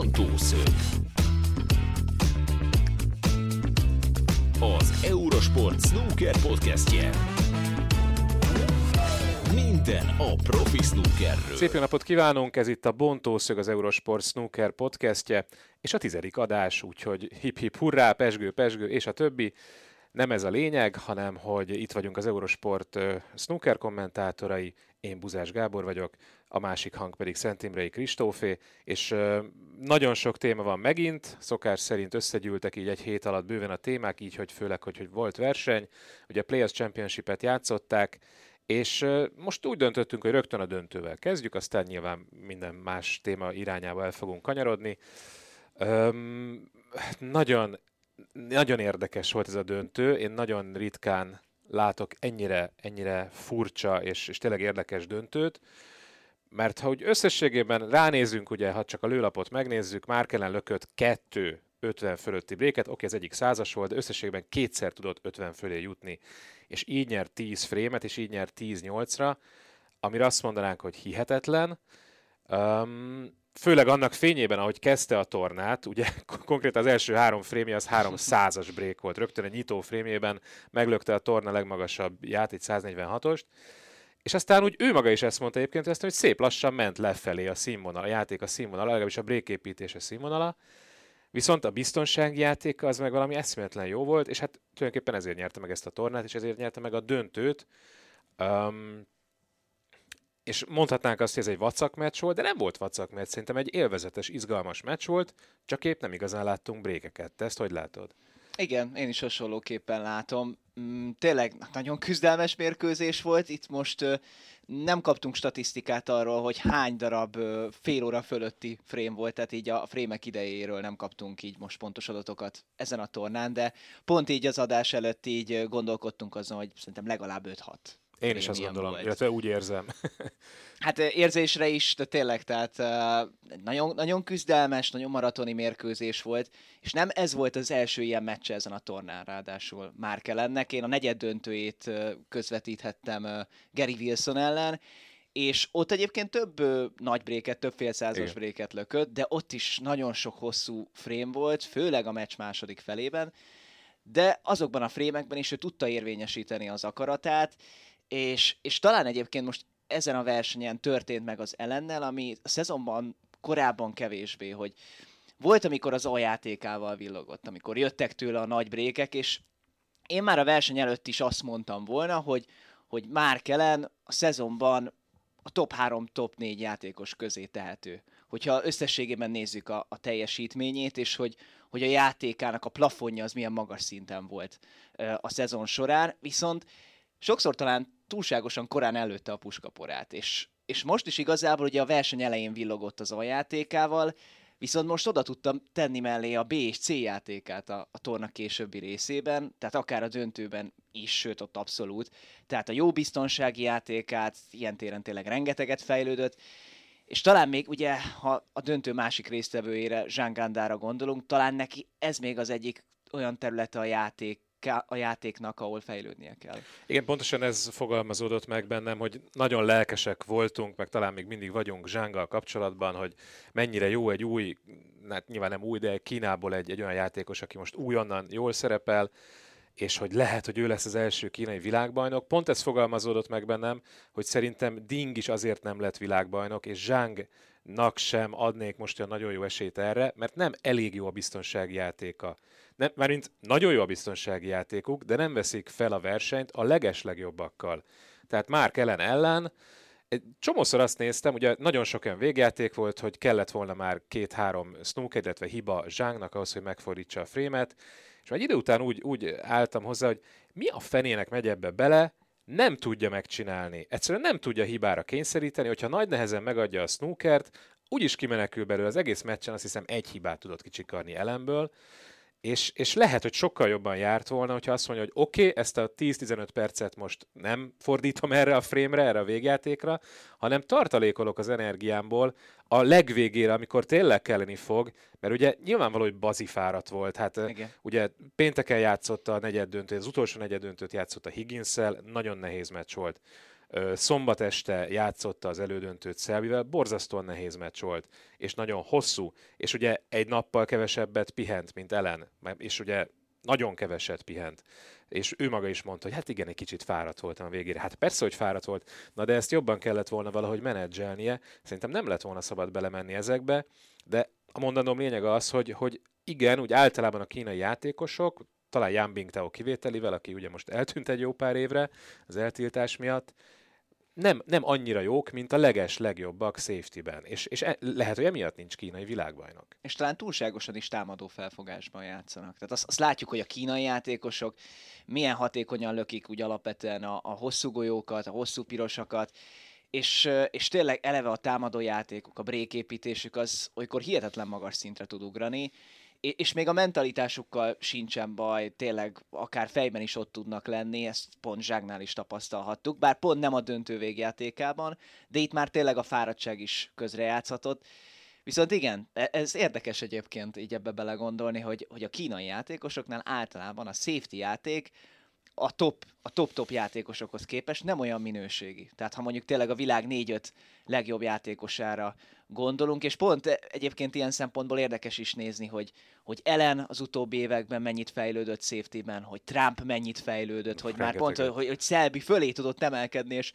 Bontószög. Az Eurosport Snooker podcastje. Minden a profi snookerről. Szép napot kívánunk, ez itt a Bontószög, az Eurosport Snooker podcastje, és a tizedik adás, úgyhogy hip-hip hurrá, pesgő, pesgő, és a többi. Nem ez a lényeg, hanem hogy itt vagyunk az Eurosport snooker kommentátorai, én Buzás Gábor vagyok, a másik hang pedig Szent Imrei Kristófé, és nagyon sok téma van megint, szokás szerint összegyűltek így egy hét alatt bőven a témák, így, hogy főleg, hogy, hogy volt verseny, ugye a Players Championship-et játszották, és most úgy döntöttünk, hogy rögtön a döntővel kezdjük, aztán nyilván minden más téma irányába el fogunk kanyarodni. Öm, nagyon, nagyon érdekes volt ez a döntő, én nagyon ritkán látok ennyire, ennyire furcsa és, és tényleg érdekes döntőt, mert ha úgy összességében ránézünk, ugye, ha csak a lőlapot megnézzük, Márkelen lökött kettő 50 fölötti bréket, oké, ez egyik százas volt, de összességében kétszer tudott 50 fölé jutni, és így nyert 10 frémet, és így nyert 10-8-ra, amire azt mondanánk, hogy hihetetlen. Um, főleg annak fényében, ahogy kezdte a tornát, ugye konkrétan az első három frémje az három százas break volt, rögtön egy nyitó frémjében meglökte a torna legmagasabb ját, 146-ost, és aztán úgy ő maga is ezt mondta egyébként, ezt, hogy szép lassan ment lefelé a színvonal, a játék a színvonala, legalábbis a break építése színvonala, Viszont a biztonsági játék az meg valami eszméletlen jó volt, és hát tulajdonképpen ezért nyerte meg ezt a tornát, és ezért nyerte meg a döntőt. Um, és mondhatnánk azt, hogy ez egy vacak meccs volt, de nem volt vacak meccs, szerintem egy élvezetes, izgalmas meccs volt, csak épp nem igazán láttunk brékeket. Te ezt hogy látod? Igen, én is hasonlóképpen látom. Mm, tényleg nagyon küzdelmes mérkőzés volt. Itt most nem kaptunk statisztikát arról, hogy hány darab fél óra fölötti frame volt, tehát így a frémek idejéről nem kaptunk így most pontos adatokat ezen a tornán, de pont így az adás előtt így gondolkodtunk azon, hogy szerintem legalább 5-6 én is azt gondolom, volt. illetve úgy érzem. hát érzésre is, de tényleg, tehát nagyon, nagyon küzdelmes, nagyon maratoni mérkőzés volt, és nem ez volt az első ilyen meccse ezen a tornán, ráadásul már kell ennek. Én a negyed döntőjét közvetíthettem Gary Wilson ellen, és ott egyébként több ö, nagy bréket, több félszázas bréket lökött, de ott is nagyon sok hosszú frame volt, főleg a meccs második felében, de azokban a frémekben is ő tudta érvényesíteni az akaratát, és, és talán egyébként most ezen a versenyen történt meg az ellennel, ami a szezonban korábban kevésbé, hogy volt, amikor az aljátékával villogott, amikor jöttek tőle a nagy brékek, és én már a verseny előtt is azt mondtam volna, hogy, hogy már kelen a szezonban a top 3, top 4 játékos közé tehető. Hogyha összességében nézzük a, a teljesítményét, és hogy, hogy a játékának a plafonja az milyen magas szinten volt a szezon során, viszont sokszor talán túlságosan korán előtte a puskaporát, és, és most is igazából ugye a verseny elején villogott az aljátékával, viszont most oda tudtam tenni mellé a B és C játékát a, a torna későbbi részében, tehát akár a döntőben is, sőt ott abszolút. Tehát a jó biztonsági játékát, ilyen téren tényleg rengeteget fejlődött, és talán még ugye, ha a döntő másik résztvevőjére, Jean Gandára gondolunk, talán neki ez még az egyik olyan területe a játék a játéknak, ahol fejlődnie kell. Igen, pontosan ez fogalmazódott meg bennem, hogy nagyon lelkesek voltunk, meg talán még mindig vagyunk Zsánggal kapcsolatban, hogy mennyire jó egy új, hát nyilván nem új, de Kínából egy, egy olyan játékos, aki most újonnan jól szerepel, és hogy lehet, hogy ő lesz az első kínai világbajnok. Pont ez fogalmazódott meg bennem, hogy szerintem Ding is azért nem lett világbajnok, és Zsángnak sem adnék most olyan nagyon jó esélyt erre, mert nem elég jó a biztonsági játéka nem, mert nagyon jó a biztonsági játékuk, de nem veszik fel a versenyt a legeslegjobbakkal. Tehát már ellen ellen, egy csomószor azt néztem, ugye nagyon sok olyan végjáték volt, hogy kellett volna már két-három snooker, illetve hiba zsángnak ahhoz, hogy megfordítsa a frémet, és egy idő után úgy, úgy álltam hozzá, hogy mi a fenének megy ebbe bele, nem tudja megcsinálni. Egyszerűen nem tudja hibára kényszeríteni, hogyha nagy nehezen megadja a snookert, úgyis kimenekül belőle az egész meccsen, azt hiszem egy hibát tudott kicsikarni elemből, és, és lehet, hogy sokkal jobban járt volna, hogyha azt mondja, hogy oké, okay, ezt a 10-15 percet most nem fordítom erre a frémre, erre a végjátékra, hanem tartalékolok az energiámból a legvégére, amikor tényleg kelleni fog, mert ugye nyilvánvaló, hogy bazifárat volt. Hát Igen. ugye pénteken játszott a negyed döntőt, az utolsó negyed döntőt játszott a higgins nagyon nehéz meccs volt. Szombat este játszotta az elődöntőt Szelbivel, borzasztóan nehéz meccs volt, és nagyon hosszú, és ugye egy nappal kevesebbet pihent, mint Ellen, és ugye nagyon keveset pihent. És ő maga is mondta, hogy hát igen, egy kicsit fáradt voltam a végére. Hát persze, hogy fáradt volt, na de ezt jobban kellett volna valahogy menedzselnie. Szerintem nem lett volna szabad belemenni ezekbe, de a mondanom lényege az, hogy, hogy igen, úgy általában a kínai játékosok, talán Jan Bingtao kivételével, aki ugye most eltűnt egy jó pár évre az eltiltás miatt, nem, nem annyira jók, mint a leges legjobbak safety-ben. És, és e, lehet, hogy emiatt nincs kínai világbajnok. És talán túlságosan is támadó felfogásban játszanak. Tehát azt, azt látjuk, hogy a kínai játékosok milyen hatékonyan lökik úgy alapvetően a, a hosszú golyókat, a hosszú pirosakat, és, és tényleg eleve a támadó játékuk, a bréképítésük az olykor hihetetlen magas szintre tud ugrani, és még a mentalitásukkal sincsen baj, tényleg akár fejben is ott tudnak lenni, ezt pont Zságnál is tapasztalhattuk, bár pont nem a döntő végjátékában, de itt már tényleg a fáradtság is közrejátszhatott. Viszont igen, e, ez érdekes egyébként így ebbe belegondolni, hogy, hogy a kínai játékosoknál általában a safety játék a top, a top-top játékosokhoz képest nem olyan minőségi. Tehát ha mondjuk tényleg a világ 4-5 legjobb játékosára gondolunk, és pont egyébként ilyen szempontból érdekes is nézni, hogy, hogy Ellen az utóbbi években mennyit fejlődött safety-ben, hogy Trump mennyit fejlődött, hogy már pont, hogy, hogy Szelbi fölé tudott emelkedni, és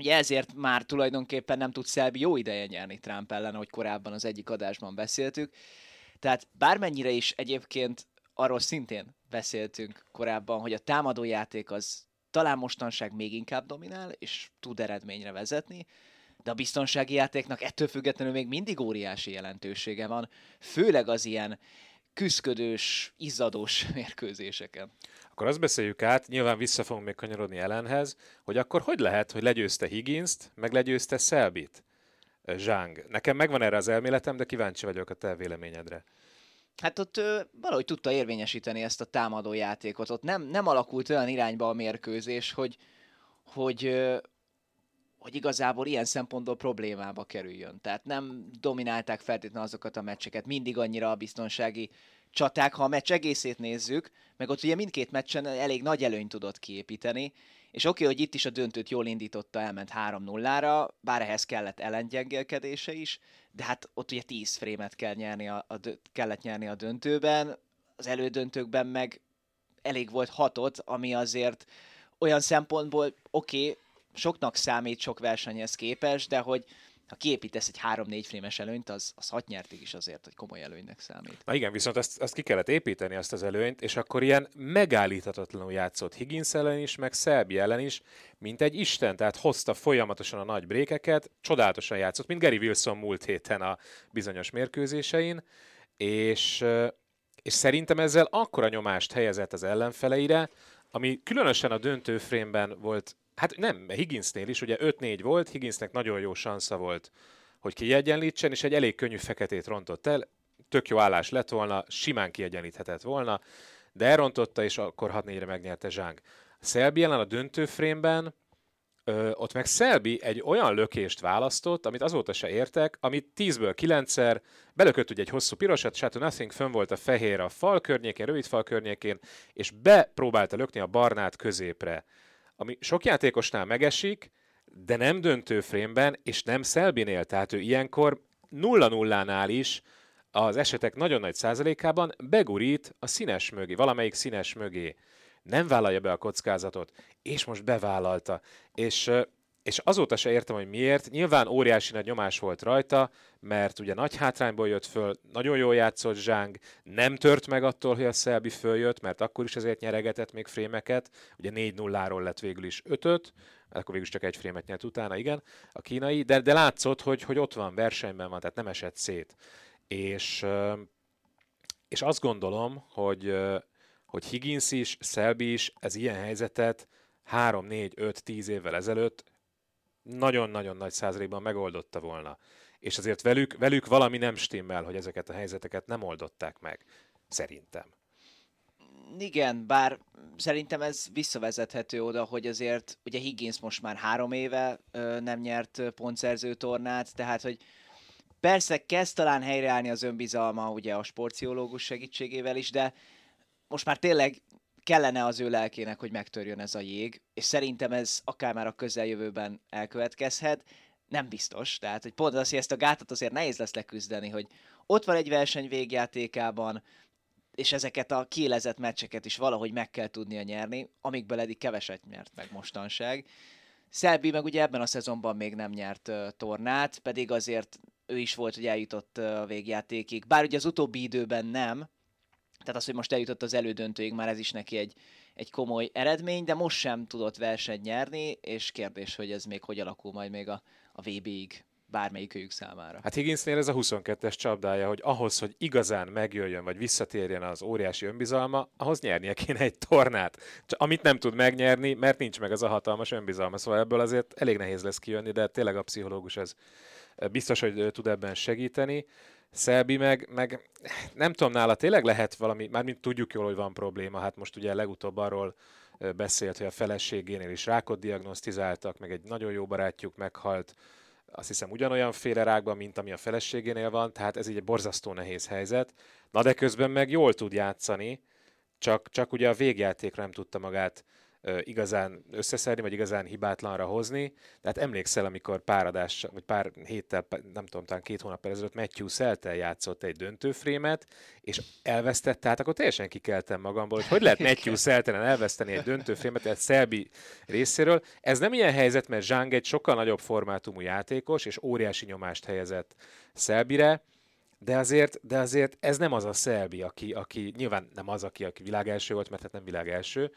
Ugye ezért már tulajdonképpen nem tud Szelbi jó ideje nyerni Trump ellen, ahogy korábban az egyik adásban beszéltük. Tehát bármennyire is egyébként arról szintén beszéltünk korábban, hogy a támadójáték az talán mostanság még inkább dominál, és tud eredményre vezetni, de a biztonsági játéknak ettől függetlenül még mindig óriási jelentősége van, főleg az ilyen küszködős, izzadós mérkőzéseken. Akkor azt beszéljük át, nyilván vissza fogunk még kanyarodni ellenhez, hogy akkor hogy lehet, hogy legyőzte Higginst, meg legyőzte? Zsáng. Nekem megvan erre az elméletem, de kíváncsi vagyok a te véleményedre. Hát ott ö, valahogy tudta érvényesíteni ezt a támadó játékot. Ott nem, nem alakult olyan irányba a mérkőzés, hogy, hogy, hogy igazából ilyen szempontból problémába kerüljön. Tehát nem dominálták feltétlenül azokat a meccseket, mindig annyira a biztonsági csaták, ha a meccs egészét nézzük, meg ott ugye mindkét meccsen elég nagy előnyt tudott kiépíteni, és oké, okay, hogy itt is a döntőt jól indította, elment 3-0-ra, bár ehhez kellett ellengyengélkedése is, de hát ott ugye 10 frémet kell nyerni a, a, kellett nyerni a döntőben, az elődöntőkben meg elég volt hatot, ami azért olyan szempontból oké, okay, soknak számít sok versenyhez képes, de hogy ha kiépítesz egy 3-4 frémes előnyt, az, az 6 nyertig is azért, hogy komoly előnynek számít. Na igen, viszont ezt, ezt ki kellett építeni, azt az előnyt, és akkor ilyen megállíthatatlanul játszott Higgins ellen is, meg Szelbi ellen is, mint egy isten, tehát hozta folyamatosan a nagy brékeket, csodálatosan játszott, mint Gary Wilson múlt héten a bizonyos mérkőzésein, és, és szerintem ezzel akkora nyomást helyezett az ellenfeleire, ami különösen a döntő frémben volt Hát nem, Higginsnél is, ugye 5-4 volt, Higginsnek nagyon jó sansza volt, hogy kiegyenlítsen, és egy elég könnyű feketét rontott el, tök jó állás lett volna, simán kiegyenlíthetett volna, de elrontotta, és akkor 6-4-re megnyerte Zsáng. Szelbi ellen a döntő frémben, ö, ott meg Szelbi egy olyan lökést választott, amit azóta se értek, amit 10-ből 9-szer belökött ugye egy hosszú pirosat, Shadow Nothing fönn volt a fehér a fal környékén, rövid fal környékén, és bepróbálta lökni a barnát középre ami sok játékosnál megesik, de nem döntő frémben, és nem Szelbinél, tehát ő ilyenkor 0-0-nál is az esetek nagyon nagy százalékában begurít a színes mögé, valamelyik színes mögé. Nem vállalja be a kockázatot, és most bevállalta. És és azóta se értem, hogy miért. Nyilván óriási nagy nyomás volt rajta, mert ugye nagy hátrányból jött föl, nagyon jól játszott Zsáng, nem tört meg attól, hogy a Szelbi följött, mert akkor is azért nyeregetett még frémeket, ugye 4-0-ról lett végül is 5 akkor végül csak egy frémet nyert utána, igen, a kínai, de, de látszott, hogy, hogy ott van, versenyben van, tehát nem esett szét. És, és azt gondolom, hogy, hogy Higgins is, Szelbi is ez ilyen helyzetet 3, 4, 5, 10 évvel ezelőtt nagyon-nagyon nagy százalékban megoldotta volna. És azért velük, velük valami nem stimmel, hogy ezeket a helyzeteket nem oldották meg. Szerintem. Igen, bár szerintem ez visszavezethető oda, hogy azért ugye Higgins most már három éve ö, nem nyert pontszerző tornát, tehát hogy persze kezd talán helyreállni az önbizalma ugye a sportpszichológus segítségével is, de most már tényleg kellene az ő lelkének, hogy megtörjön ez a jég, és szerintem ez akár már a közeljövőben elkövetkezhet, nem biztos. Tehát, hogy pont az, hogy ezt a gátat azért nehéz lesz leküzdeni, hogy ott van egy verseny végjátékában, és ezeket a kiélezett meccseket is valahogy meg kell tudnia nyerni, amikből eddig keveset nyert meg mostanság. Szelbi meg ugye ebben a szezonban még nem nyert uh, tornát, pedig azért ő is volt, hogy eljutott uh, a végjátékig. Bár ugye az utóbbi időben nem, tehát az, hogy most eljutott az elődöntőig, már ez is neki egy, egy komoly eredmény, de most sem tudott versenyt nyerni, és kérdés, hogy ez még hogy alakul majd még a, a VB-ig bármelyikőjük számára. Hát Higginsnél ez a 22-es csapdája, hogy ahhoz, hogy igazán megjöjjön, vagy visszatérjen az óriási önbizalma, ahhoz nyernie kéne egy tornát. Csak amit nem tud megnyerni, mert nincs meg az a hatalmas önbizalma. Szóval ebből azért elég nehéz lesz kijönni, de tényleg a pszichológus ez biztos, hogy tud ebben segíteni. Szelbi meg, meg nem tudom, nála tényleg lehet valami, már mint tudjuk jól, hogy van probléma, hát most ugye legutóbb arról beszélt, hogy a feleségénél is rákot diagnosztizáltak, meg egy nagyon jó barátjuk meghalt, azt hiszem ugyanolyan rákban, mint ami a feleségénél van, tehát ez így egy borzasztó nehéz helyzet. Na de közben meg jól tud játszani, csak, csak ugye a végjátékra nem tudta magát igazán összeszedni, vagy igazán hibátlanra hozni. Tehát emlékszel, amikor pár adás, vagy pár héttel, nem tudom, talán két hónap ezelőtt Matthew Szeltel játszott egy döntőfrémet, és elvesztett, tehát akkor teljesen kikeltem magamból, hogy hogy lehet Matthew Szeltelen elveszteni egy döntőfrémet, tehát Szelbi részéről. Ez nem ilyen helyzet, mert Zsang egy sokkal nagyobb formátumú játékos, és óriási nyomást helyezett Szelbire, de azért, de azért ez nem az a Szelbi, aki, aki nyilván nem az, aki, aki világelső volt, mert hát nem világelső,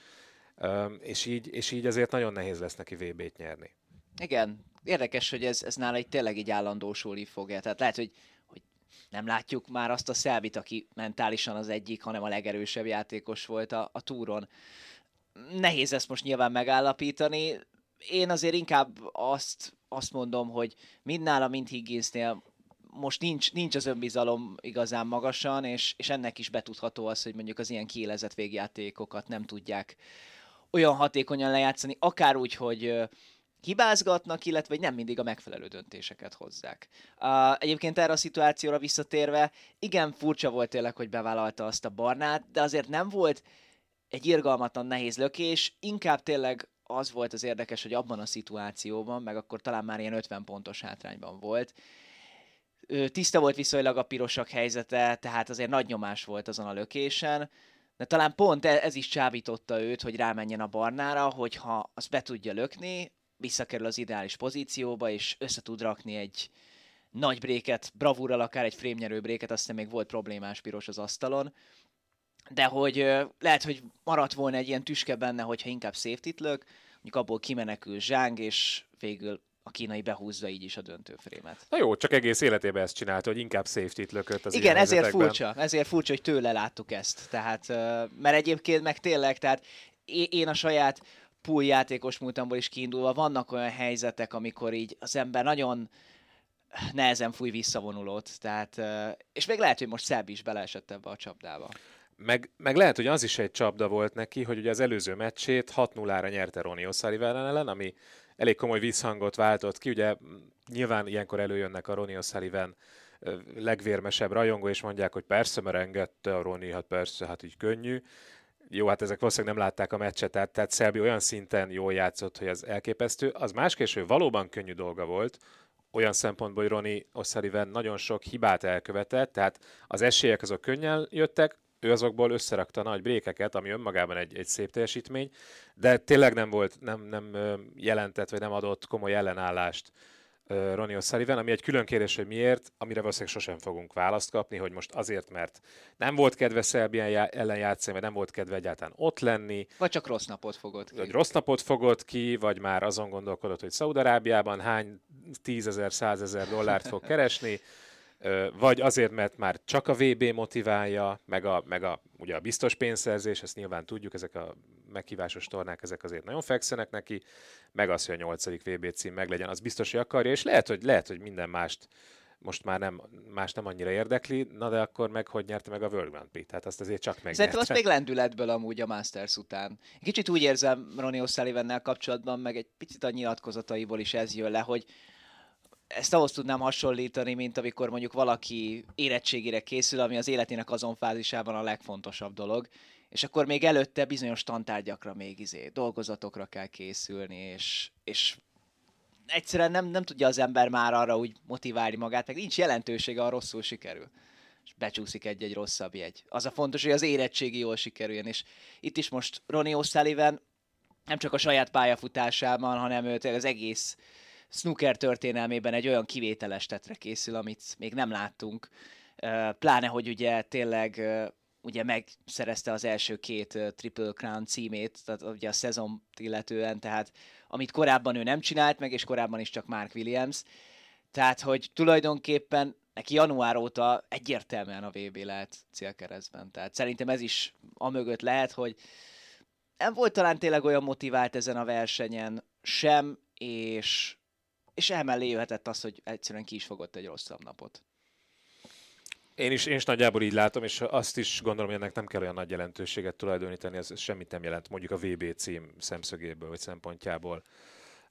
és így, és így azért nagyon nehéz lesz neki VB-t nyerni. Igen, érdekes, hogy ez, ez nála egy tényleg így állandósulni fogja. Tehát lehet, hogy, hogy nem látjuk már azt a Szelvit, aki mentálisan az egyik, hanem a legerősebb játékos volt a, a túron. Nehéz ezt most nyilván megállapítani. Én azért inkább azt, azt mondom, hogy mind nála, mind Higginsnél most nincs, nincs az önbizalom igazán magasan, és, és ennek is betudható az, hogy mondjuk az ilyen kiélezett végjátékokat nem tudják olyan hatékonyan lejátszani, akár úgy, hogy hibázgatnak, illetve nem mindig a megfelelő döntéseket hozzák. Uh, egyébként erre a szituációra visszatérve, igen, furcsa volt tényleg, hogy bevállalta azt a barnát, de azért nem volt egy irgalmatlan nehéz lökés, inkább tényleg az volt az érdekes, hogy abban a szituációban, meg akkor talán már ilyen 50 pontos hátrányban volt, tiszta volt viszonylag a pirosak helyzete, tehát azért nagy nyomás volt azon a lökésen, de talán pont e- ez is csábította őt, hogy rámenjen a barnára, hogyha azt be tudja lökni, visszakerül az ideális pozícióba, és össze tud rakni egy nagy bréket, bravúrral akár egy frémnyerő bréket, aztán még volt problémás piros az asztalon, de hogy lehet, hogy maradt volna egy ilyen tüske benne, hogyha inkább safety lök, mondjuk abból kimenekül Zsáng, és végül a kínai behúzza így is a döntőfrémet. Na jó, csak egész életében ezt csinálta, hogy inkább safety-t lökött az Igen, ezért furcsa, ezért furcsa, hogy tőle láttuk ezt. Tehát, mert egyébként meg tényleg, tehát én a saját pool játékos múltamból is kiindulva vannak olyan helyzetek, amikor így az ember nagyon nehezen fúj visszavonulót, tehát, és még lehet, hogy most Szebb is beleesett ebbe a csapdába. Meg, meg lehet, hogy az is egy csapda volt neki, hogy ugye az előző meccsét 6-0-ra nyerte Ronnie O'Sullivan ellen, ami elég komoly visszhangot váltott ki. Ugye nyilván ilyenkor előjönnek a Ronnie O'Sullivan legvérmesebb rajongó, és mondják, hogy persze, mert engedte a Ronnie, hát persze, hát így könnyű. Jó, hát ezek valószínűleg nem látták a meccset, tehát, tehát Szelbi olyan szinten jól játszott, hogy ez elképesztő. Az más késő valóban könnyű dolga volt, olyan szempontból, hogy Ronnie O'Sullivan nagyon sok hibát elkövetett, tehát az esélyek azok könnyen jöttek, ő azokból összerakta nagy brékeket, ami önmagában egy, egy szép teljesítmény, de tényleg nem volt, nem, nem jelentett, vagy nem adott komoly ellenállást Ronnie O'Sullivan, ami egy külön kérdés, hogy miért, amire valószínűleg sosem fogunk választ kapni, hogy most azért, mert nem volt kedve Szerbián ellen játszani, vagy nem volt kedve egyáltalán ott lenni. Vagy csak rossz napot fogott ki. Vagy rossz napot fogott ki, vagy már azon gondolkodott, hogy Szaudarábiában hány tízezer, százezer dollárt fog keresni vagy azért, mert már csak a VB motiválja, meg a, meg a, ugye a biztos pénzszerzés, ezt nyilván tudjuk, ezek a meghívásos tornák, ezek azért nagyon fekszenek neki, meg az, hogy a nyolcadik VB cím meglegyen, az biztos, hogy akarja, és lehet, hogy, lehet, hogy minden mást most már nem, más nem annyira érdekli, na de akkor meg hogy nyerte meg a World Grand Prix? Tehát azt azért csak meg. Szerintem az még lendületből amúgy a Masters után. Kicsit úgy érzem Ronnie O'Sullivan kapcsolatban, meg egy picit a nyilatkozataiból is ez jön le, hogy ezt ahhoz tudnám hasonlítani, mint amikor mondjuk valaki érettségére készül, ami az életének azon fázisában a legfontosabb dolog, és akkor még előtte bizonyos tantárgyakra még izé, dolgozatokra kell készülni, és, és egyszerűen nem, nem tudja az ember már arra úgy motiválni magát, meg nincs jelentősége, ha rosszul sikerül. És becsúszik egy-egy rosszabb jegy. Az a fontos, hogy az érettségi jól sikerüljön, és itt is most Ronnie O'Sullivan nem csak a saját pályafutásában, hanem ő az egész snooker történelmében egy olyan kivételes tetre készül, amit még nem láttunk. Pláne, hogy ugye tényleg ugye megszerezte az első két Triple Crown címét, tehát ugye a szezon illetően, tehát amit korábban ő nem csinált meg, és korábban is csak Mark Williams. Tehát, hogy tulajdonképpen neki január óta egyértelműen a VB lehet célkeresztben. Tehát szerintem ez is amögött lehet, hogy nem volt talán tényleg olyan motivált ezen a versenyen sem, és, és emellé jöhetett az, hogy egyszerűen ki is fogott egy rosszabb napot. Én is, én is nagyjából így látom, és azt is gondolom, hogy ennek nem kell olyan nagy jelentőséget tulajdonítani, ez semmit nem jelent mondjuk a VB cím szemszögéből vagy szempontjából.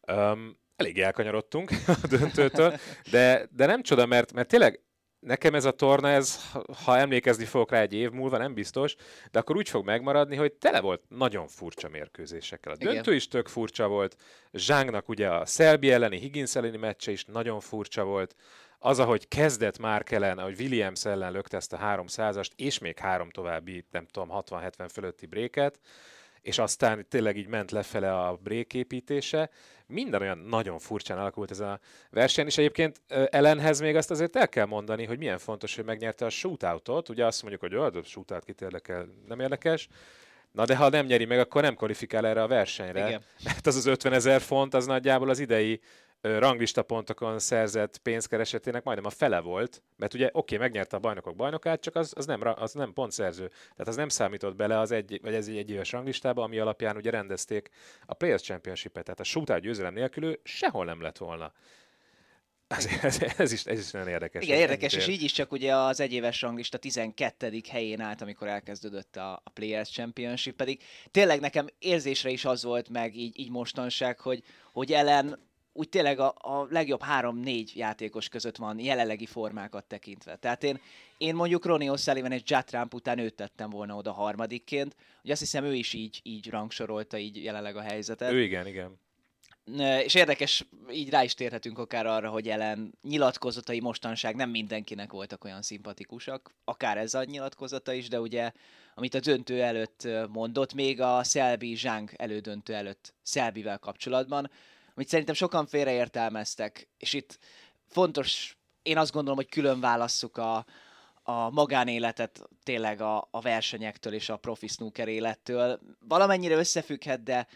Um, elég elkanyarodtunk a döntőtől, de, de nem csoda, mert, mert tényleg nekem ez a torna, ez, ha emlékezni fogok rá egy év múlva, nem biztos, de akkor úgy fog megmaradni, hogy tele volt nagyon furcsa mérkőzésekkel. A Igen. döntő is tök furcsa volt, Zsángnak ugye a Szelbi elleni, Higgins elleni meccse is nagyon furcsa volt, az, ahogy kezdett már ellen, ahogy Williams ellen lökte ezt a 300-ast, és még három további, nem tudom, 60-70 fölötti bréket, és aztán tényleg így ment lefele a bréképítése. Minden olyan nagyon furcsán alakult ez a verseny, és egyébként ellenhez még azt azért el kell mondani, hogy milyen fontos, hogy megnyerte a shootoutot. Ugye azt mondjuk, hogy a shootout kit érdekel, nem érdekes, Na de ha nem nyeri meg, akkor nem kvalifikál erre a versenyre. Igen. Mert az az 50 ezer font, az nagyjából az idei ranglista pontokon szerzett pénzkeresetének majdnem a fele volt, mert ugye oké, okay, megnyerte a bajnokok bajnokát, csak az, az, nem, az nem pontszerző. Tehát az nem számított bele az egy, vagy ez egy éves ranglistába, ami alapján ugye rendezték a Players Championship-et. Tehát a shootout győzelem nélkül sehol nem lett volna. Ez, ez, ez, is, ez is nagyon érdekes. Igen, érdekes, és így is csak ugye az egyéves ranglista 12. helyén állt, amikor elkezdődött a, a Players Championship, pedig tényleg nekem érzésre is az volt meg így, így mostanság, hogy, hogy ellen úgy tényleg a, a legjobb három-négy játékos között van jelenlegi formákat tekintve. Tehát én, én mondjuk Ronnie O'Sullivan és Jack Trump után őt tettem volna oda harmadikként, hogy azt hiszem ő is így, így rangsorolta így jelenleg a helyzetet. Ő igen, igen. És érdekes, így rá is térhetünk akár arra, hogy ellen nyilatkozatai mostanság nem mindenkinek voltak olyan szimpatikusak, akár ez a nyilatkozata is, de ugye, amit a döntő előtt mondott, még a Szelbi Zsánk elődöntő előtt Szelbivel kapcsolatban, amit szerintem sokan félreértelmeztek, és itt fontos, én azt gondolom, hogy külön válasszuk a, a magánéletet tényleg a, a versenyektől és a profi snooker élettől. Valamennyire összefügghet, de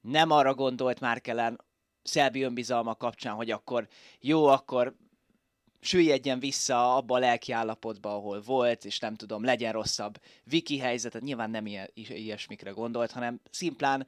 nem arra gondolt már kellen Szelbi önbizalma kapcsán, hogy akkor jó, akkor süllyedjen vissza abba a lelki állapotba, ahol volt, és nem tudom, legyen rosszabb viki helyzetet. Nyilván nem ilyesmikre gondolt, hanem szimplán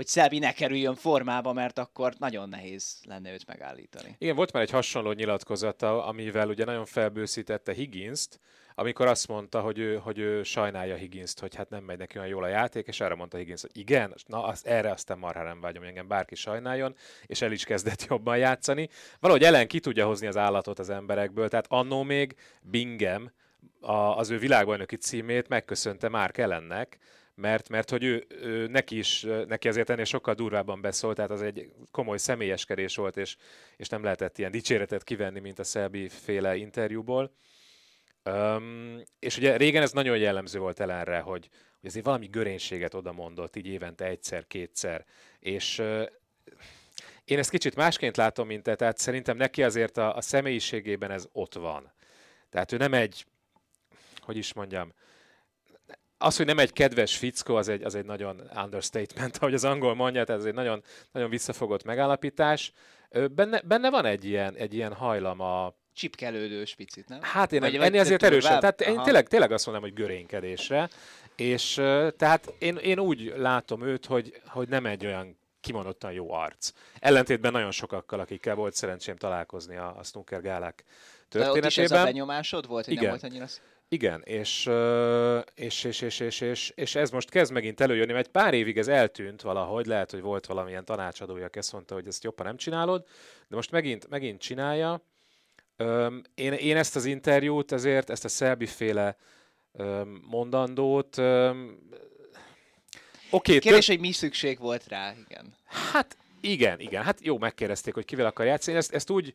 hogy Szelbi ne kerüljön formába, mert akkor nagyon nehéz lenne őt megállítani. Igen, volt már egy hasonló nyilatkozata, amivel ugye nagyon felbőszítette Higginst, amikor azt mondta, hogy ő, hogy ő sajnálja Higginst, hogy hát nem megy neki olyan jól a játék, és erre mondta Higgins, hogy igen, na az, erre aztán marha nem vágyom, hogy engem bárki sajnáljon, és el is kezdett jobban játszani. Valahogy ellen ki tudja hozni az állatot az emberekből, tehát annó még Bingem, a, az ő világbajnoki címét megköszönte már Ellennek, mert, mert hogy ő, ő, neki is, neki azért ennél sokkal durvábban beszólt, tehát az egy komoly személyeskedés volt, és, és nem lehetett ilyen dicséretet kivenni, mint a Szelbi féle interjúból. Um, és ugye régen ez nagyon jellemző volt Ellenre, hogy, hogy azért valami görénységet oda mondott, így évente egyszer, kétszer, és uh, én ezt kicsit másként látom, mint te, tehát szerintem neki azért a, a személyiségében ez ott van. Tehát ő nem egy, hogy is mondjam, az, hogy nem egy kedves fickó, az egy, az egy nagyon understatement, ahogy az angol mondja, tehát ez egy nagyon, nagyon visszafogott megállapítás. Benne, benne van egy ilyen, egy ilyen hajlam a, csipkelődős picit, nem? Hát én vagy, ennél vagy azért erősen. Tehát én tényleg, tényleg azt mondom, hogy görénkedésre. És tehát én, én úgy látom őt, hogy, hogy nem egy olyan kimondottan jó arc. Ellentétben nagyon sokakkal, akikkel volt szerencsém találkozni a, a snooker gálák történetében. De ott is ez a benyomásod volt, hogy Igen. nem volt annyira... Igen, és, és, és, és, és, és, és ez most kezd megint előjönni, mert egy pár évig ez eltűnt valahogy, lehet, hogy volt valamilyen tanácsadója, aki azt mondta, hogy ezt jobban nem csinálod, de most megint, megint csinálja. Én, én ezt az interjút, ezért ezt a Szelbi féle mondandót Oké, okay, Kérdés, tök... hogy mi szükség volt rá, igen. Hát igen, igen. Hát jó, megkérdezték, hogy kivel akar játszani. Ezt, ezt úgy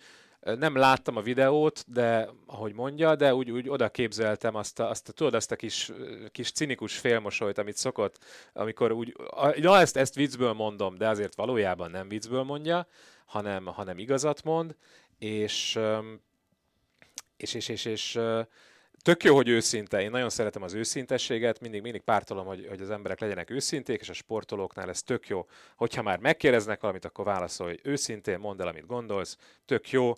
nem láttam a videót, de ahogy mondja, de úgy, úgy oda képzeltem azt a, azt a, tudod, azt a kis, kis cinikus félmosolyt, amit szokott, amikor úgy, na ezt, ezt viccből mondom, de azért valójában nem viccből mondja, hanem, hanem igazat mond, és és, és, és, és tök jó, hogy őszinte. Én nagyon szeretem az őszintességet, mindig, mindig pártolom, hogy, hogy az emberek legyenek őszinték, és a sportolóknál ez tök jó. Hogyha már megkérdeznek valamit, akkor válaszolj őszintén, mondd el, amit gondolsz, tök jó.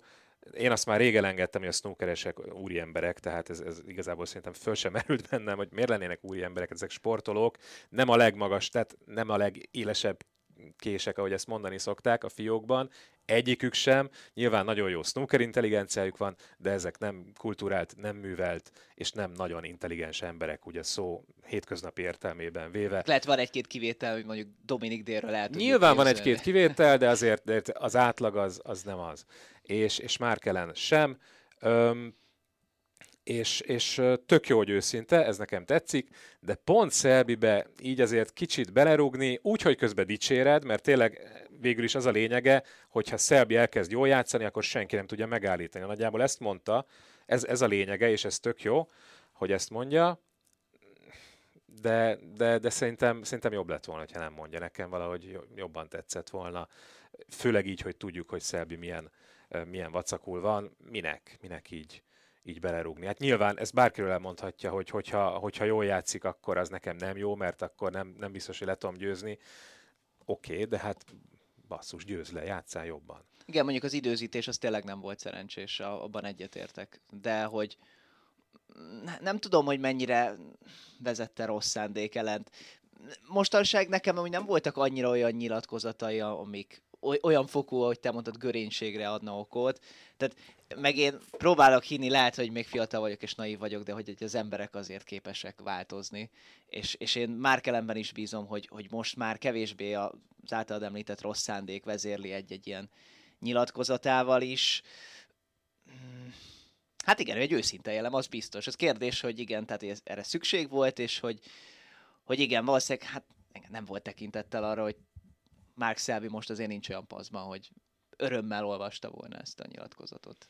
Én azt már régen engedtem, hogy a snookeresek úri emberek, tehát ez, ez igazából szerintem föl sem merült bennem, hogy miért lennének úri emberek, ezek sportolók, nem a legmagas, tehát nem a legélesebb kések, ahogy ezt mondani szokták a fiókban, egyikük sem. Nyilván nagyon jó snooker intelligenciájuk van, de ezek nem kulturált, nem művelt, és nem nagyon intelligens emberek, ugye szó hétköznapi értelmében véve. Lehet van egy-két kivétel, hogy mondjuk Dominik Délről lehet. Nyilván van egy-két kivétel, de azért az átlag az, az nem az. És, és Márkelen sem. Öm, és, és tök jó, hogy őszinte, ez nekem tetszik, de pont Szelbibe így azért kicsit belerúgni, úgy, hogy közben dicséred, mert tényleg végül is az a lényege, hogyha Szelbi elkezd jól játszani, akkor senki nem tudja megállítani. Nagyjából ezt mondta, ez, ez a lényege, és ez tök jó, hogy ezt mondja, de, de, de szerintem, szerintem jobb lett volna, ha nem mondja. Nekem valahogy jobban tetszett volna, főleg így, hogy tudjuk, hogy Szelbi milyen, milyen vacakul van, minek, minek így így belerúgni. Hát nyilván ez bárkiről elmondhatja, hogy hogyha, hogyha jól játszik, akkor az nekem nem jó, mert akkor nem, nem biztos, hogy le tudom győzni. Oké, okay, de hát basszus, győz le, játszál jobban. Igen, mondjuk az időzítés az tényleg nem volt szerencsés, abban egyetértek. De hogy nem tudom, hogy mennyire vezette rossz szándék ellent. Mostanság nekem hogy nem voltak annyira olyan nyilatkozatai, amik olyan fokú, ahogy te mondtad, görénységre adna okot. Tehát meg én próbálok hinni, lehet, hogy még fiatal vagyok és naív vagyok, de hogy az emberek azért képesek változni. És, és én Márkelemben is bízom, hogy, hogy most már kevésbé az általad említett rossz szándék vezérli egy-egy ilyen nyilatkozatával is. Hát igen, egy őszinte jelem, az biztos. Ez kérdés, hogy igen, tehát ez, erre szükség volt, és hogy, hogy igen, valószínűleg hát nem volt tekintettel arra, hogy Mark Szelvi most azért nincs olyan paszban, hogy örömmel olvasta volna ezt a nyilatkozatot.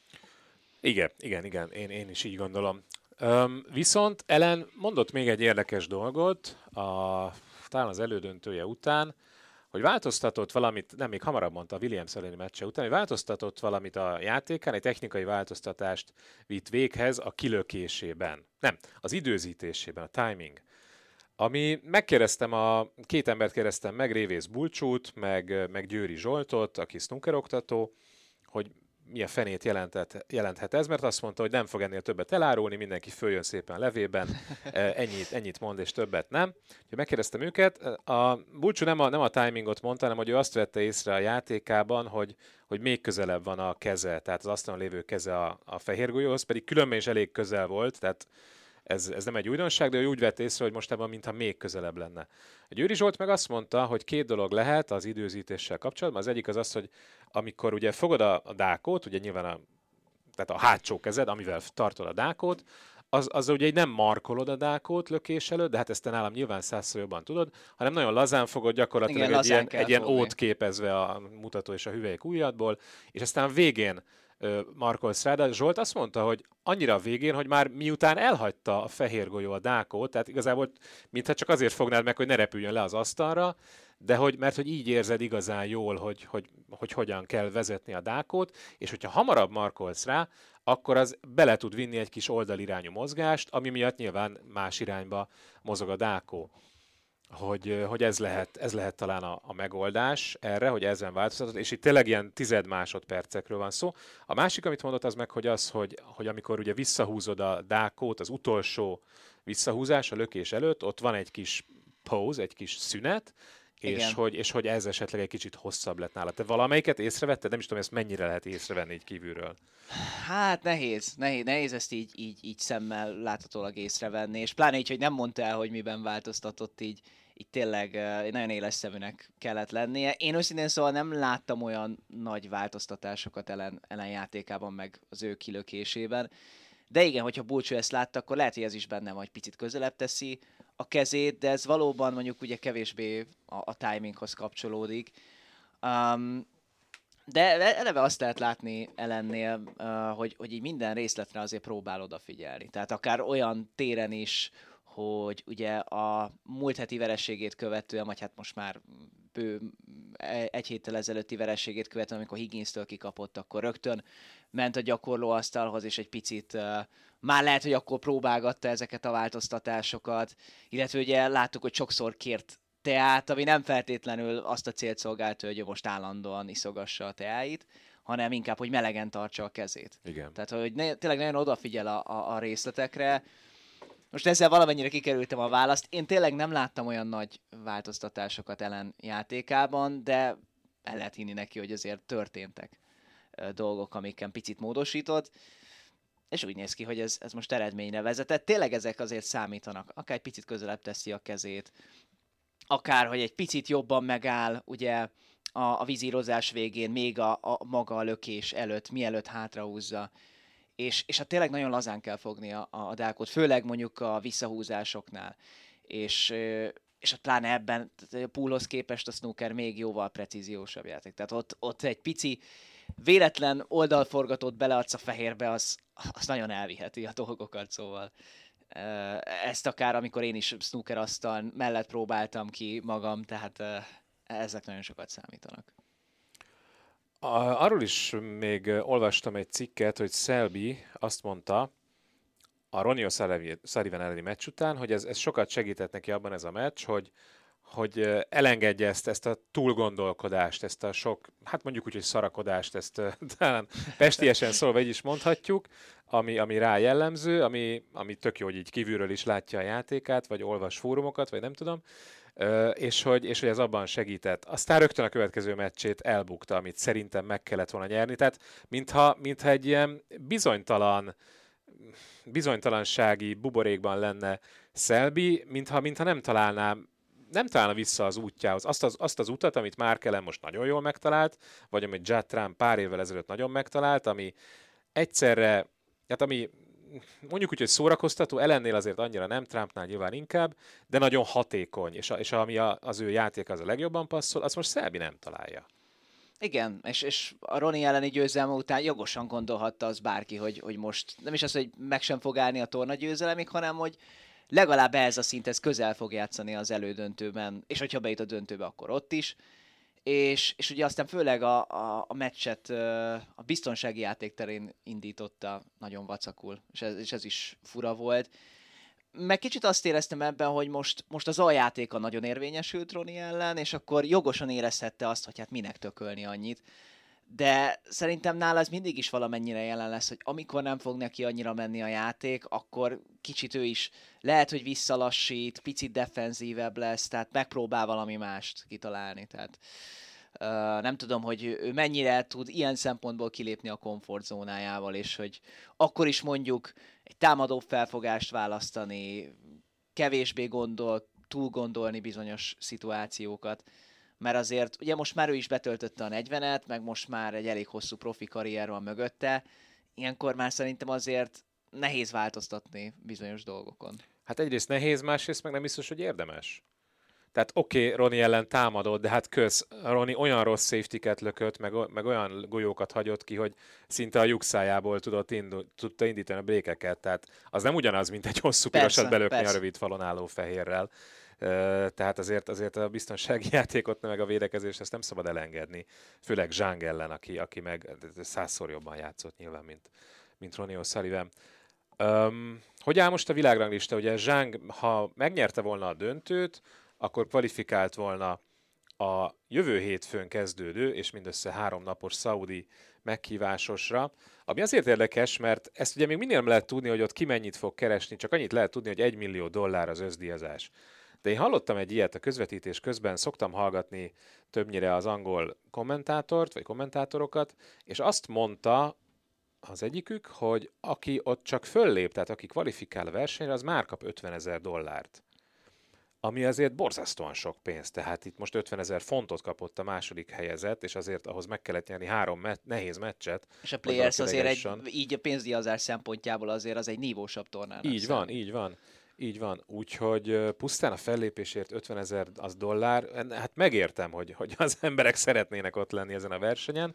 Igen, igen, igen, én, én is így gondolom. Üm, viszont Ellen mondott még egy érdekes dolgot, a, talán az elődöntője után, hogy változtatott valamit, nem, még hamarabb mondta a Williams elleni meccse után, hogy változtatott valamit a játékán, egy technikai változtatást vitt véghez a kilökésében. Nem, az időzítésében, a timing. Ami megkérdeztem, a két embert kérdeztem meg, Révész Bulcsút, meg, meg Győri Zsoltot, aki snooker oktató, hogy mi a fenét jelenthet, jelenthet ez, mert azt mondta, hogy nem fog ennél többet elárulni, mindenki följön szépen levében, e, ennyit, ennyit mond és többet nem. Úgyhogy megkérdeztem őket, a Bulcsú nem a, nem a timingot mondta, hanem hogy ő azt vette észre a játékában, hogy, hogy még közelebb van a keze, tehát az asztalon lévő keze a, a fehér golyóhoz, pedig különben is elég közel volt, tehát ez, ez nem egy újdonság, de ő úgy vett észre, hogy most ebben mintha még közelebb lenne. A Győri Zsolt meg azt mondta, hogy két dolog lehet az időzítéssel kapcsolatban. Az egyik az az, hogy amikor ugye fogod a, a dákót, ugye nyilván a, tehát a hátsó kezed, amivel tartod a dákót, az, az ugye nem markolod a dákót lökés előtt, de hát ezt te nálam nyilván százszor jobban tudod, hanem nagyon lazán fogod gyakorlatilag Igen, egy, ilyen, egy ilyen ót képezve a mutató és a hüvelyk ujjadból, és aztán végén Markol Stráda. Zsolt azt mondta, hogy annyira a végén, hogy már miután elhagyta a fehér golyó a dákót, tehát igazából mintha csak azért fognád meg, hogy ne repüljön le az asztalra, de hogy, mert hogy így érzed igazán jól, hogy, hogy, hogy hogyan kell vezetni a dákót, és hogyha hamarabb markolsz rá, akkor az bele tud vinni egy kis oldalirányú mozgást, ami miatt nyilván más irányba mozog a dákó hogy, hogy ez, lehet, ez lehet talán a, a megoldás erre, hogy ezen változtatott, és itt tényleg ilyen tized másodpercekről van szó. A másik, amit mondott, az meg, hogy az, hogy, hogy amikor ugye visszahúzod a dákót, az utolsó visszahúzás a lökés előtt, ott van egy kis pause, egy kis szünet, és hogy, és hogy ez esetleg egy kicsit hosszabb lett nála. Te valamelyiket észrevetted? Nem is tudom, ezt mennyire lehet észrevenni így kívülről. Hát nehéz, nehéz, nehéz ezt így, így, így szemmel láthatólag észrevenni, és pláne így, hogy nem mondta el, hogy miben változtatott így, így tényleg nagyon éles szeműnek kellett lennie. Én őszintén szóval nem láttam olyan nagy változtatásokat ellen, ellen játékában, meg az ő kilökésében. De igen, hogyha Bulcsú ezt látta, akkor lehet, hogy ez is benne vagy picit közelebb teszi a kezét, de ez valóban mondjuk ugye kevésbé a, a timinghoz kapcsolódik. Um, de eleve azt lehet látni ellennél, uh, hogy, hogy így minden részletre azért próbál odafigyelni. Tehát akár olyan téren is, hogy ugye a múlt heti verességét követően, vagy hát most már bő egy héttel ezelőtti verességét követően, amikor Higgins-től kikapott, akkor rögtön ment a gyakorlóasztalhoz, és egy picit uh, már lehet, hogy akkor próbálgatta ezeket a változtatásokat, illetve ugye láttuk, hogy sokszor kért teát, ami nem feltétlenül azt a célt szolgálta, hogy most állandóan iszogassa a teáit, hanem inkább, hogy melegen tartsa a kezét. Igen. Tehát, hogy ne, tényleg nagyon odafigyel a, a, a részletekre. Most ezzel valamennyire kikerültem a választ. Én tényleg nem láttam olyan nagy változtatásokat ellen játékában, de el lehet hinni neki, hogy azért történtek dolgok, amiken picit módosított és úgy néz ki, hogy ez, ez most eredményre vezetett. Tényleg ezek azért számítanak. Akár egy picit közelebb teszi a kezét, akár, hogy egy picit jobban megáll, ugye a, a vízírozás végén, még a, a maga a lökés előtt, mielőtt hátrahúzza. És, és hát tényleg nagyon lazán kell fogni a, a dákot, főleg mondjuk a visszahúzásoknál. És, és hát pláne ebben, a poolhoz képest a snooker még jóval precíziósabb játék. Tehát ott, ott egy pici véletlen oldalforgatót beleadsz a fehérbe, az, az nagyon elviheti a dolgokat, szóval ezt akár amikor én is snooker asztal mellett próbáltam ki magam, tehát ezek nagyon sokat számítanak. Arról is még olvastam egy cikket, hogy Selby azt mondta, a Ronnie O'Sullivan elleni meccs után, hogy ez, ez sokat segített neki abban ez a meccs, hogy, hogy elengedje ezt, ezt a túlgondolkodást, ezt a sok, hát mondjuk úgy, hogy szarakodást, ezt talán pestiesen szólva így is mondhatjuk, ami, ami rá jellemző, ami, ami tök jó, hogy így kívülről is látja a játékát, vagy olvas fórumokat, vagy nem tudom, és hogy, és hogy ez abban segített. Aztán rögtön a következő meccsét elbukta, amit szerintem meg kellett volna nyerni, tehát mintha, mintha egy ilyen bizonytalan, bizonytalansági buborékban lenne Szelbi, mintha, mintha nem találnám nem találna vissza az útjához. Azt az, azt az utat, amit már Kellen most nagyon jól megtalált, vagy amit Judd Trump pár évvel ezelőtt nagyon megtalált, ami egyszerre, hát ami mondjuk úgy, hogy szórakoztató, ellennél azért annyira nem, Trumpnál nyilván inkább, de nagyon hatékony, és, a, és ami a, az ő játék az a legjobban passzol, azt most Szelbi nem találja. Igen, és, és a Roni elleni győzelme után jogosan gondolhatta az bárki, hogy, hogy most nem is az, hogy meg sem fog állni a torna győzelemig, hanem hogy legalább ez a szinthez közel fog játszani az elődöntőben, és hogyha bejut a döntőbe, akkor ott is. És, és ugye aztán főleg a, a, a meccset a biztonsági játék terén indította nagyon vacakul, és ez, és ez is fura volt. Meg kicsit azt éreztem ebben, hogy most, most az aljátéka nagyon érvényesült Roni ellen, és akkor jogosan érezhette azt, hogy hát minek tökölni annyit de szerintem nála ez mindig is valamennyire jelen lesz, hogy amikor nem fog neki annyira menni a játék, akkor kicsit ő is lehet, hogy visszalassít, picit defenzívebb lesz, tehát megpróbál valami mást kitalálni, tehát uh, nem tudom, hogy ő mennyire tud ilyen szempontból kilépni a komfortzónájával, és hogy akkor is mondjuk egy támadó felfogást választani, kevésbé gondol, túl gondolni bizonyos szituációkat mert azért ugye most már ő is betöltötte a 40-et, meg most már egy elég hosszú profi karrier van mögötte, ilyenkor már szerintem azért nehéz változtatni bizonyos dolgokon. Hát egyrészt nehéz, másrészt meg nem biztos, hogy érdemes. Tehát oké, okay, Roni ellen támadott, de hát köz, Roni olyan rossz safety lökött, meg, meg olyan golyókat hagyott ki, hogy szinte a lyukszájából tudott indul, tudta indítani a brékeket. Tehát az nem ugyanaz, mint egy hosszú pirosat belökni persze. a rövid falon álló fehérrel tehát azért, azért a biztonsági játékot, meg a védekezést ezt nem szabad elengedni. Főleg Zsáng ellen, aki, aki meg százszor jobban játszott nyilván, mint, mint Ronnie O'Sullivan. Um, hogy áll most a világranglista? Ugye Zsáng, ha megnyerte volna a döntőt, akkor kvalifikált volna a jövő hétfőn kezdődő és mindössze három napos szaudi meghívásosra, ami azért érdekes, mert ezt ugye még minél nem lehet tudni, hogy ott ki mennyit fog keresni, csak annyit lehet tudni, hogy egy millió dollár az összdíjazás. De én hallottam egy ilyet a közvetítés közben, szoktam hallgatni többnyire az angol kommentátort, vagy kommentátorokat, és azt mondta az egyikük, hogy aki ott csak föllép, tehát aki kvalifikál a versenyre, az már kap 50 ezer dollárt. Ami azért borzasztóan sok pénz, tehát itt most 50 ezer fontot kapott a második helyezett, és azért ahhoz meg kellett nyerni három me- nehéz meccset. És a Players azért egy, így a pénzdíjazás szempontjából azért az egy nívósabb tornán. Így van, így van. Így van, úgyhogy pusztán a fellépésért 50 ezer az dollár, hát megértem, hogy, hogy az emberek szeretnének ott lenni ezen a versenyen,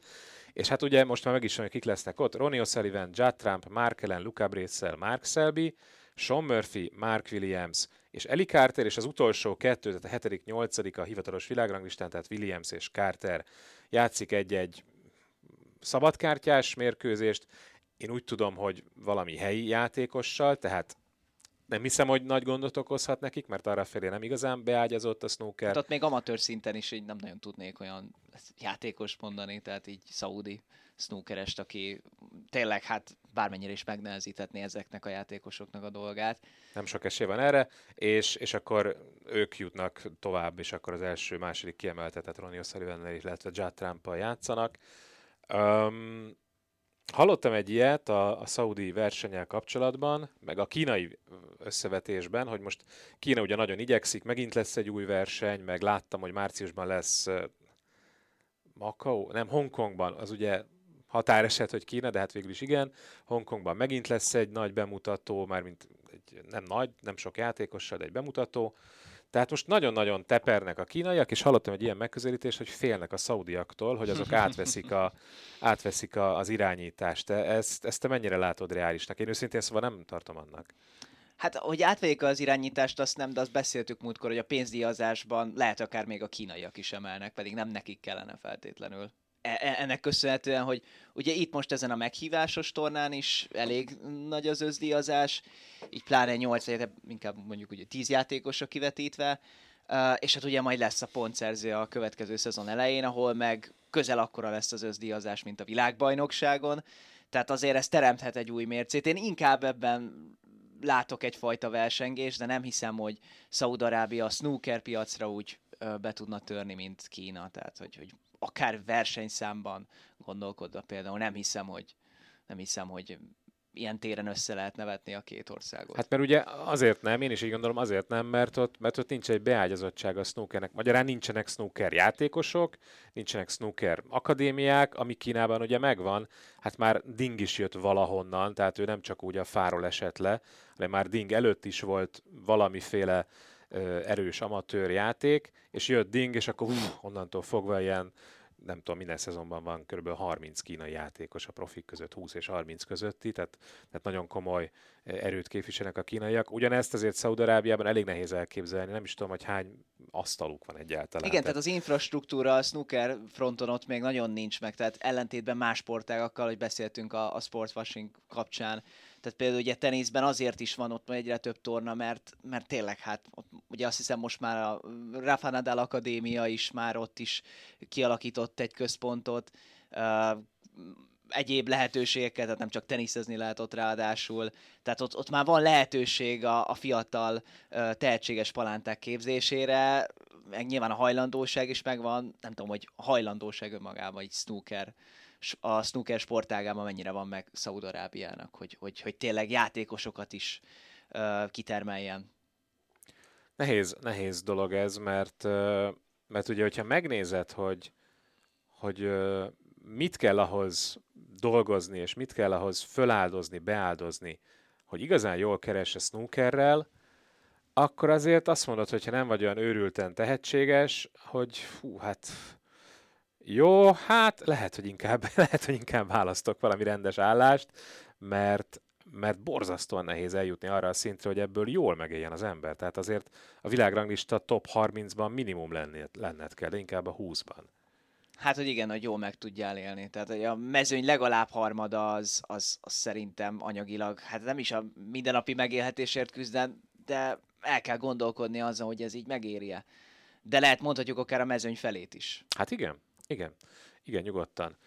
és hát ugye most már meg is hogy kik lesznek ott. Ronnie O'Sullivan, Judd Trump, Mark Ellen, Luca Bracel, Mark Selby, Sean Murphy, Mark Williams és Eli Carter, és az utolsó kettő, tehát a hetedik, nyolcadik a hivatalos világranglistán, tehát Williams és Carter játszik egy-egy szabadkártyás mérkőzést. Én úgy tudom, hogy valami helyi játékossal, tehát nem hiszem, hogy nagy gondot okozhat nekik, mert arra felé nem igazán beágyazott a snooker. Hát ott még amatőr szinten is így nem nagyon tudnék olyan játékos mondani, tehát így szaudi snookerest, aki tényleg hát bármennyire is megnehezíthetné ezeknek a játékosoknak a dolgát. Nem sok esély van erre, és, és akkor ők jutnak tovább, és akkor az első, második kiemeltetett Ronnie O'Sullivan, illetve Judd trump játszanak. Um, Hallottam egy ilyet a, a szaudi versenyel kapcsolatban, meg a kínai összevetésben, hogy most Kína ugye nagyon igyekszik, megint lesz egy új verseny, meg láttam, hogy márciusban lesz Makau, nem, Hongkongban, az ugye határeset, hogy Kína, de hát végül is igen. Hongkongban megint lesz egy nagy bemutató, mármint egy, nem nagy, nem sok játékossal, de egy bemutató. Tehát most nagyon-nagyon tepernek a kínaiak, és hallottam egy ilyen megközelítést, hogy félnek a szaudiaktól, hogy azok átveszik, a, átveszik a, az irányítást. Te ezt, ezt te mennyire látod reálisnak? Én őszintén szóval nem tartom annak. Hát, hogy átvegyék az irányítást, azt nem, de azt beszéltük múltkor, hogy a pénzdíjazásban lehet akár még a kínaiak is emelnek, pedig nem nekik kellene feltétlenül. E, e, ennek köszönhetően, hogy ugye itt most ezen a meghívásos tornán is elég nagy az özdíjazás, így pláne 8, vagy inkább mondjuk ugye 10 játékosra kivetítve, uh, és hát ugye majd lesz a pontszerző a következő szezon elején, ahol meg közel akkora lesz az özdíjazás, mint a világbajnokságon, tehát azért ez teremthet egy új mércét. Én inkább ebben látok egyfajta versengést, de nem hiszem, hogy Szaudarábia a snooker piacra úgy be tudna törni, mint Kína, tehát hogy, hogy akár versenyszámban gondolkodva például nem hiszem, hogy nem hiszem, hogy ilyen téren össze lehet nevetni a két országot. Hát mert ugye azért nem, én is így gondolom azért nem, mert ott, mert ott nincs egy beágyazottság a snookernek. Magyarán nincsenek snooker játékosok, nincsenek snooker akadémiák, ami Kínában ugye megvan. Hát már Ding is jött valahonnan, tehát ő nem csak úgy a fáról esett le, hanem már Ding előtt is volt valamiféle erős amatőr játék, és jött Ding, és akkor hú, onnantól fogva ilyen nem tudom, minden szezonban van kb. 30 kínai játékos a profik között, 20 és 30 közötti, tehát, tehát nagyon komoly erőt képviselnek a kínaiak. Ugyanezt azért Szaudarábiában elég nehéz elképzelni, nem is tudom, hogy hány asztaluk van egyáltalán. Igen, tehát az infrastruktúra a snooker fronton ott még nagyon nincs meg, tehát ellentétben más sportágakkal, hogy beszéltünk a, a sportswashing kapcsán, tehát például ugye teniszben azért is van ott egyre több torna, mert, mert tényleg hát ott, ugye azt hiszem most már a Rafa Nadal Akadémia is már ott is kialakított egy központot, uh, egyéb lehetőségeket, tehát nem csak teniszezni lehet ott ráadásul, tehát ott, ott már van lehetőség a, a fiatal uh, tehetséges palánták képzésére, meg nyilván a hajlandóság is megvan, nem tudom, hogy hajlandóság önmagában egy snooker a snooker sportágában mennyire van meg Szaudarábiának, hogy, hogy, hogy tényleg játékosokat is uh, kitermeljen. Nehéz, nehéz dolog ez, mert, mert ugye, hogyha megnézed, hogy, hogy mit kell ahhoz dolgozni, és mit kell ahhoz föláldozni, beáldozni, hogy igazán jól keres a snookerrel, akkor azért azt mondod, hogy ha nem vagy olyan őrülten tehetséges, hogy hú, hát jó, hát lehet, hogy inkább, lehet, hogy inkább választok valami rendes állást, mert, mert borzasztóan nehéz eljutni arra a szintre, hogy ebből jól megéljen az ember. Tehát azért a világranglista top 30-ban minimum lenned, lenned kell, de inkább a 20-ban. Hát, hogy igen, hogy jól meg tudjál élni. Tehát, hogy a mezőny legalább harmada az, az, az szerintem anyagilag, hát nem is a mindennapi megélhetésért küzden, de el kell gondolkodni azon, hogy ez így megérje. De lehet mondhatjuk akár a mezőny felét is. Hát igen, igen, igen, nyugodtan.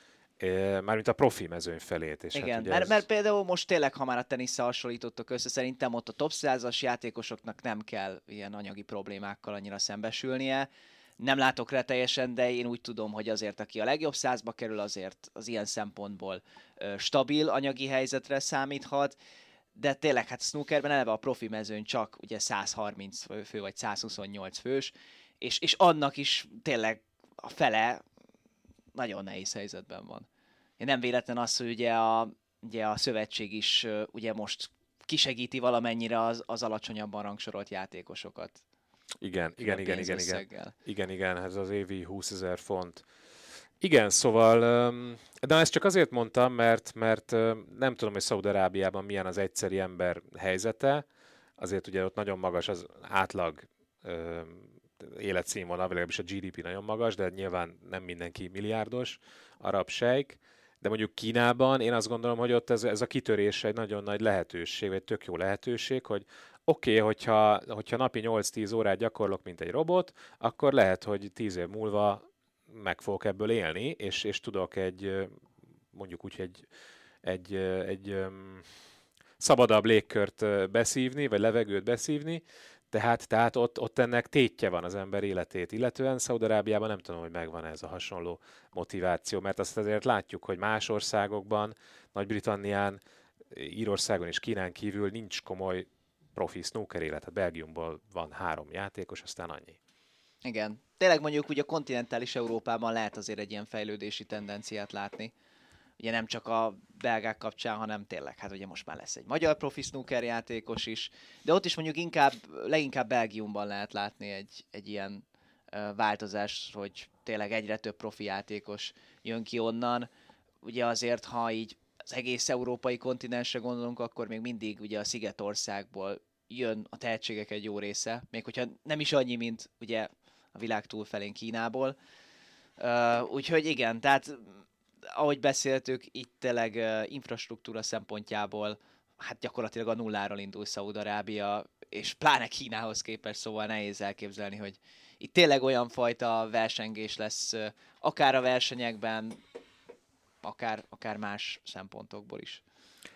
mármint a profi mezőny felét. És Igen, hát ugye mert, ez... mert például most tényleg, ha már a tenisze hasonlítottok össze, szerintem ott a top 100-as játékosoknak nem kell ilyen anyagi problémákkal annyira szembesülnie. Nem látok rá teljesen, de én úgy tudom, hogy azért, aki a legjobb százba kerül, azért az ilyen szempontból stabil anyagi helyzetre számíthat, de tényleg hát snookerben eleve a profi mezőn csak ugye 130 fő vagy 128 fős, és, és annak is tényleg a fele nagyon nehéz helyzetben van. Nem véletlen az, hogy ugye a, ugye a szövetség is ugye most kisegíti valamennyire az, az alacsonyabban rangsorolt játékosokat. Igen, igen, igen, igen, igen. Igen, igen, ez az évi 20 ezer font. Igen, szóval, de ezt csak azért mondtam, mert, mert nem tudom, hogy Szaudarábiában milyen az egyszeri ember helyzete, azért ugye ott nagyon magas az átlag életszínvonal, legalábbis a GDP nagyon magas, de nyilván nem mindenki milliárdos, arab sejk, de mondjuk Kínában én azt gondolom, hogy ott ez, ez a kitörés egy nagyon nagy lehetőség, vagy tök jó lehetőség, hogy oké, okay, hogyha, hogyha napi 8-10 órát gyakorlok, mint egy robot, akkor lehet, hogy 10 év múlva meg fogok ebből élni, és, és tudok egy, mondjuk úgy, egy, egy, egy, egy szabadabb légkört beszívni, vagy levegőt beszívni, tehát, tehát ott, ott ennek tétje van az ember életét, illetően Szaudarábiában nem tudom, hogy megvan ez a hasonló motiváció, mert azt azért látjuk, hogy más országokban, Nagy-Britannián, Írországon és Kínán kívül nincs komoly profi snooker élet. Tehát Belgiumból van három játékos, aztán annyi. Igen. Tényleg mondjuk ugye a kontinentális Európában lehet azért egy ilyen fejlődési tendenciát látni ugye nem csak a belgák kapcsán, hanem tényleg, hát ugye most már lesz egy magyar profi snooker játékos is, de ott is mondjuk inkább, leginkább Belgiumban lehet látni egy, egy ilyen változás, hogy tényleg egyre több profi játékos jön ki onnan. Ugye azért, ha így az egész európai kontinensre gondolunk, akkor még mindig ugye a Szigetországból jön a tehetségek egy jó része, még hogyha nem is annyi, mint ugye a világ túlfelén Kínából. Uh, úgyhogy igen, tehát ahogy beszéltük, itt tényleg infrastruktúra szempontjából hát gyakorlatilag a nulláról indul Szaúd-Arábia, és pláne Kínához képest, szóval nehéz elképzelni, hogy itt tényleg olyan fajta versengés lesz, akár a versenyekben, akár, akár más szempontokból is.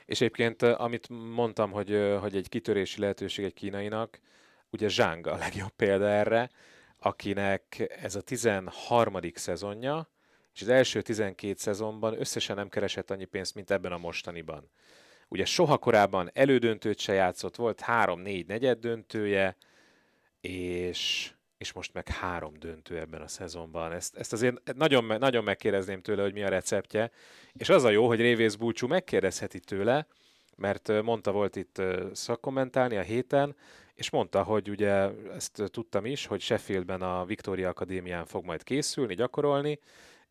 És egyébként, amit mondtam, hogy, hogy egy kitörési lehetőség egy kínainak, ugye Zsáng a legjobb példa erre, akinek ez a 13. szezonja, és az első 12 szezonban összesen nem keresett annyi pénzt, mint ebben a mostaniban. Ugye soha korábban elődöntőt se játszott, volt három-négy negyed döntője, és, és most meg három döntő ebben a szezonban. Ezt, ezt azért nagyon, nagyon megkérdezném tőle, hogy mi a receptje, és az a jó, hogy Révész Búcsú megkérdezheti tőle, mert mondta volt itt szakkommentálni a héten, és mondta, hogy ugye ezt tudtam is, hogy Sheffieldben a Victoria Akadémián fog majd készülni, gyakorolni,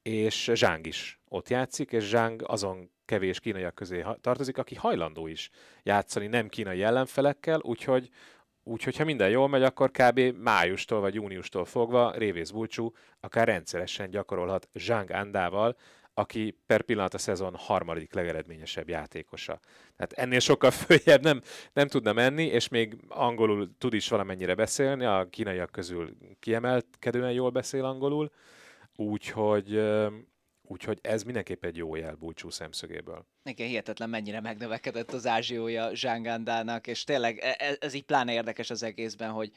és Zsáng is ott játszik, és Zsáng azon kevés kínaiak közé tartozik, aki hajlandó is játszani nem kínai ellenfelekkel, úgyhogy Úgyhogy ha minden jól megy, akkor kb. májustól vagy júniustól fogva Révész Bulcsú akár rendszeresen gyakorolhat Zhang Andával, aki per pillanat a szezon harmadik legeredményesebb játékosa. Tehát ennél sokkal följebb nem, nem tudna menni, és még angolul tud is valamennyire beszélni, a kínaiak közül kiemelkedően jól beszél angolul, Úgyhogy, úgyhogy ez mindenképp egy jó jel búcsú szemszögéből. Igen, hihetetlen mennyire megnövekedett az ázsiója Zsángandának, és tényleg e, e, ez így pláne érdekes az egészben, hogy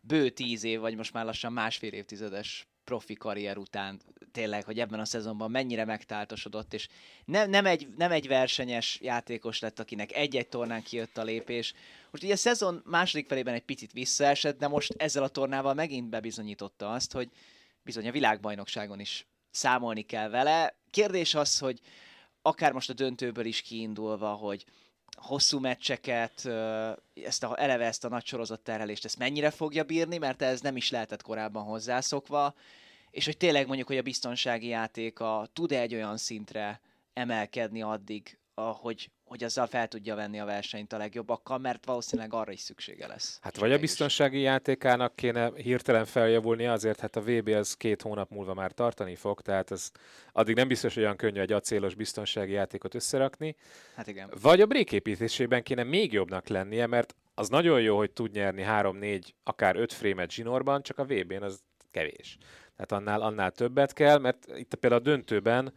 bő tíz év, vagy most már lassan másfél évtizedes profi karrier után tényleg, hogy ebben a szezonban mennyire megtáltosodott, és nem, nem, egy, nem egy versenyes játékos lett, akinek egy-egy tornán kijött a lépés. Most ugye a szezon második felében egy picit visszaesett, de most ezzel a tornával megint bebizonyította azt, hogy bizony a világbajnokságon is számolni kell vele. Kérdés az, hogy akár most a döntőből is kiindulva, hogy hosszú meccseket, ezt a, eleve ezt a nagy sorozat terhelést, ezt mennyire fogja bírni, mert ez nem is lehetett korábban hozzászokva, és hogy tényleg mondjuk, hogy a biztonsági játéka tud-e egy olyan szintre emelkedni addig, hogy, hogy azzal fel tudja venni a versenyt a legjobbakkal, mert valószínűleg arra is szüksége lesz. Hát vagy a biztonsági játékának kéne hirtelen feljavulni, azért hát a VB az két hónap múlva már tartani fog, tehát ez addig nem biztos, hogy olyan könnyű egy acélos biztonsági játékot összerakni. Hát igen. Vagy a bréképítésében kéne még jobbnak lennie, mert az nagyon jó, hogy tud nyerni 3-4, akár 5 frémet zsinórban, csak a VB-n az kevés. Tehát annál, annál többet kell, mert itt például a döntőben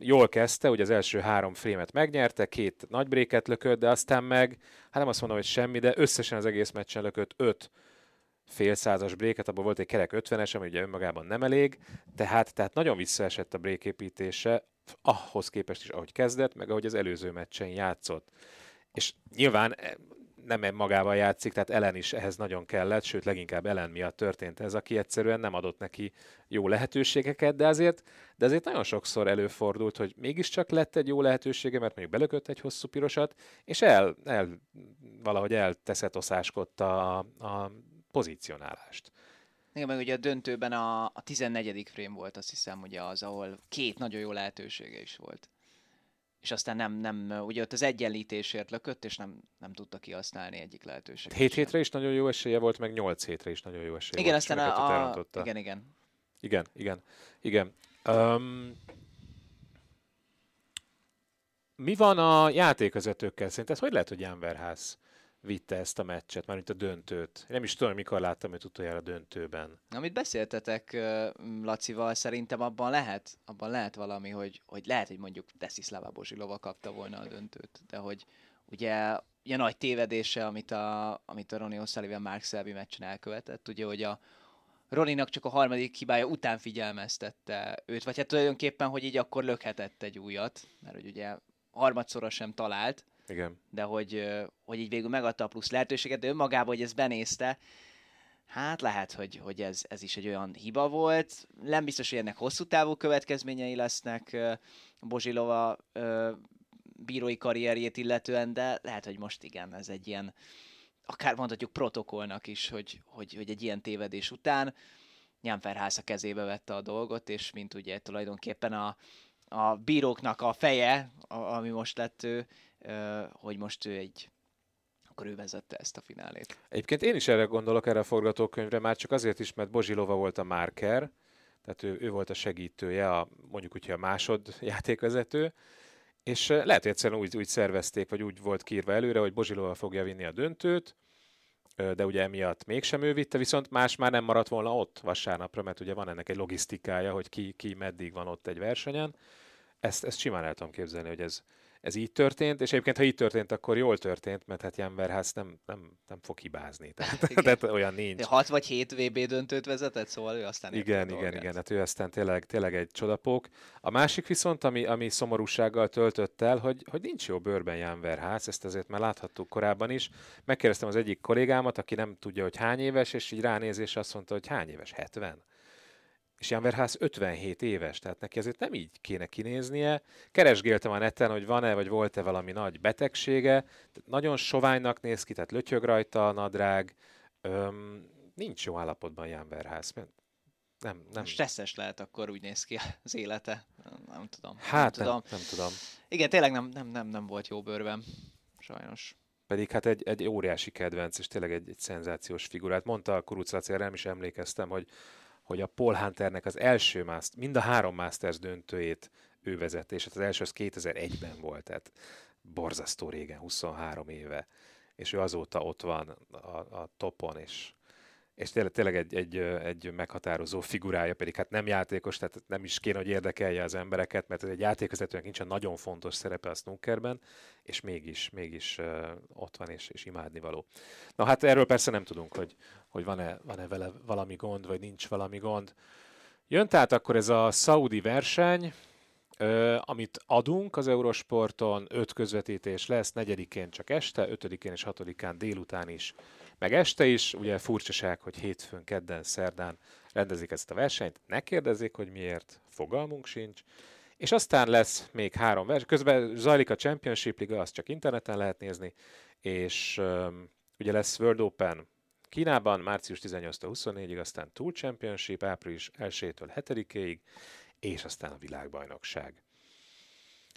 jól kezdte, ugye az első három frémet megnyerte, két nagy bréket lökött, de aztán meg, hát nem azt mondom, hogy semmi, de összesen az egész meccsen lökött öt félszázas bréket, abból volt egy kerek 50-es, ami ugye önmagában nem elég, tehát, tehát nagyon visszaesett a bréképítése, ahhoz képest is, ahogy kezdett, meg ahogy az előző meccsen játszott. És nyilván nem magával játszik, tehát Ellen is ehhez nagyon kellett, sőt leginkább Ellen miatt történt ez, aki egyszerűen nem adott neki jó lehetőségeket, de azért, de azért nagyon sokszor előfordult, hogy mégiscsak lett egy jó lehetősége, mert mondjuk belökött egy hosszú pirosat, és el, el valahogy elteszetoszáskodta a, a pozícionálást. Igen, meg ugye a döntőben a, a 14. frame volt, azt hiszem, ugye az, ahol két nagyon jó lehetősége is volt. És aztán nem, nem ugye ott az egyenlítésért lökött, és nem, nem tudta kihasználni egyik lehetőséget. 7 hétre is nagyon jó esélye volt, meg 8 hétre is nagyon jó esélye igen, volt. aztán a, a, igen, igen. Igen, igen, igen. Um, mi van a játékvezetőkkel? Szerinted hogy lehet, hogy Jan Verhász vitte ezt a meccset, már mint a döntőt. Nem is tudom, mikor láttam őt utoljára döntőben. Amit beszéltetek Lacival, szerintem abban lehet, abban lehet valami, hogy, hogy lehet, hogy mondjuk Deszislava Bozsilova kapta volna a döntőt, de hogy ugye ilyen nagy tévedése, amit a, amit a Ronnie O'Sullivan Mark Selby meccsen elkövetett, ugye, hogy a Roninak csak a harmadik hibája után figyelmeztette őt, vagy hát tulajdonképpen, hogy így akkor lökhetett egy újat, mert hogy ugye harmadszorra sem talált, igen. De hogy, hogy így végül megadta a plusz lehetőséget, de önmagában, hogy ezt benézte, hát lehet, hogy, hogy ez, ez is egy olyan hiba volt. Nem biztos, hogy ennek hosszú távú következményei lesznek Bozsilova bírói karrierjét illetően, de lehet, hogy most igen, ez egy ilyen, akár mondhatjuk protokollnak is, hogy, hogy, hogy egy ilyen tévedés után Jan Ferhász a kezébe vette a dolgot, és mint ugye tulajdonképpen a, a bíróknak a feje, a, ami most lett ő, hogy most ő egy akkor ő vezette ezt a finálét. Egyébként én is erre gondolok, erre a forgatókönyvre, már csak azért is, mert Bozsilova volt a márker, tehát ő, ő volt a segítője, a, mondjuk úgy, a másod játékvezető, és lehet, hogy egyszerűen úgy, úgy szervezték, vagy úgy volt kírva előre, hogy Bozsilova fogja vinni a döntőt, de ugye emiatt mégsem ő vitte, viszont más már nem maradt volna ott vasárnapra, mert ugye van ennek egy logisztikája, hogy ki, ki meddig van ott egy versenyen. Ezt, ezt simán el tudom képzelni, hogy ez, ez így történt, és egyébként, ha így történt, akkor jól történt, mert hát Jan Verhász nem, nem, nem fog hibázni. Tehát, tehát olyan nincs. 6 vagy 7 VB döntőt vezetett, szóval ő aztán Igen, igen, igen, hát ő aztán tényleg, tényleg egy csodapók. A másik viszont, ami, ami szomorúsággal töltött el, hogy, hogy nincs jó bőrben Jan Verhász, ezt azért már láthattuk korábban is. Megkérdeztem az egyik kollégámat, aki nem tudja, hogy hány éves, és így ránézés azt mondta, hogy hány éves? 70? És Jan Verhaas 57 éves, tehát neki azért nem így kéne kinéznie. Keresgéltem a neten, hogy van-e vagy volt-e valami nagy betegsége, nagyon soványnak néz ki, tehát lötyög rajta a nadrág, Öm, nincs jó állapotban Jan Verhaas. Nem, nem. Stresszes lehet akkor úgy néz ki az élete. Nem tudom. Hát nem, nem, tudom. nem tudom. Igen, tényleg nem, nem, nem, nem volt jó bőrben. Sajnos. Pedig hát egy, egy óriási kedvenc, és tényleg egy, egy szenzációs figurát. Mondta a Kuruc Laci, nem is emlékeztem, hogy hogy a Paul Hunternek az első Masters, mind a három Masters döntőjét ő vezette, és hát az első az 2001-ben volt, tehát borzasztó régen, 23 éve, és ő azóta ott van a, a topon, és és tényleg, tényleg egy, egy, egy meghatározó figurája, pedig hát nem játékos, tehát nem is kéne, hogy érdekelje az embereket, mert ez egy játékvezetőnek nincsen nagyon fontos szerepe a snookerben, és mégis, mégis ott van, és, és imádni való. Na hát erről persze nem tudunk, hogy, hogy van-e, van-e vele valami gond, vagy nincs valami gond. Jön tehát akkor ez a Saudi verseny, Ö, amit adunk az Eurosporton, öt közvetítés lesz, negyedikén csak este, ötödikén és hatodikán délután is meg este is, ugye furcsaság, hogy hétfőn, kedden, szerdán rendezik ezt a versenyt, ne kérdezzék, hogy miért, fogalmunk sincs, és aztán lesz még három verseny, közben zajlik a Championship Liga, azt csak interneten lehet nézni, és um, ugye lesz World Open Kínában, március 18-24-ig, aztán Tour Championship, április 1-től 7-ig, és aztán a világbajnokság.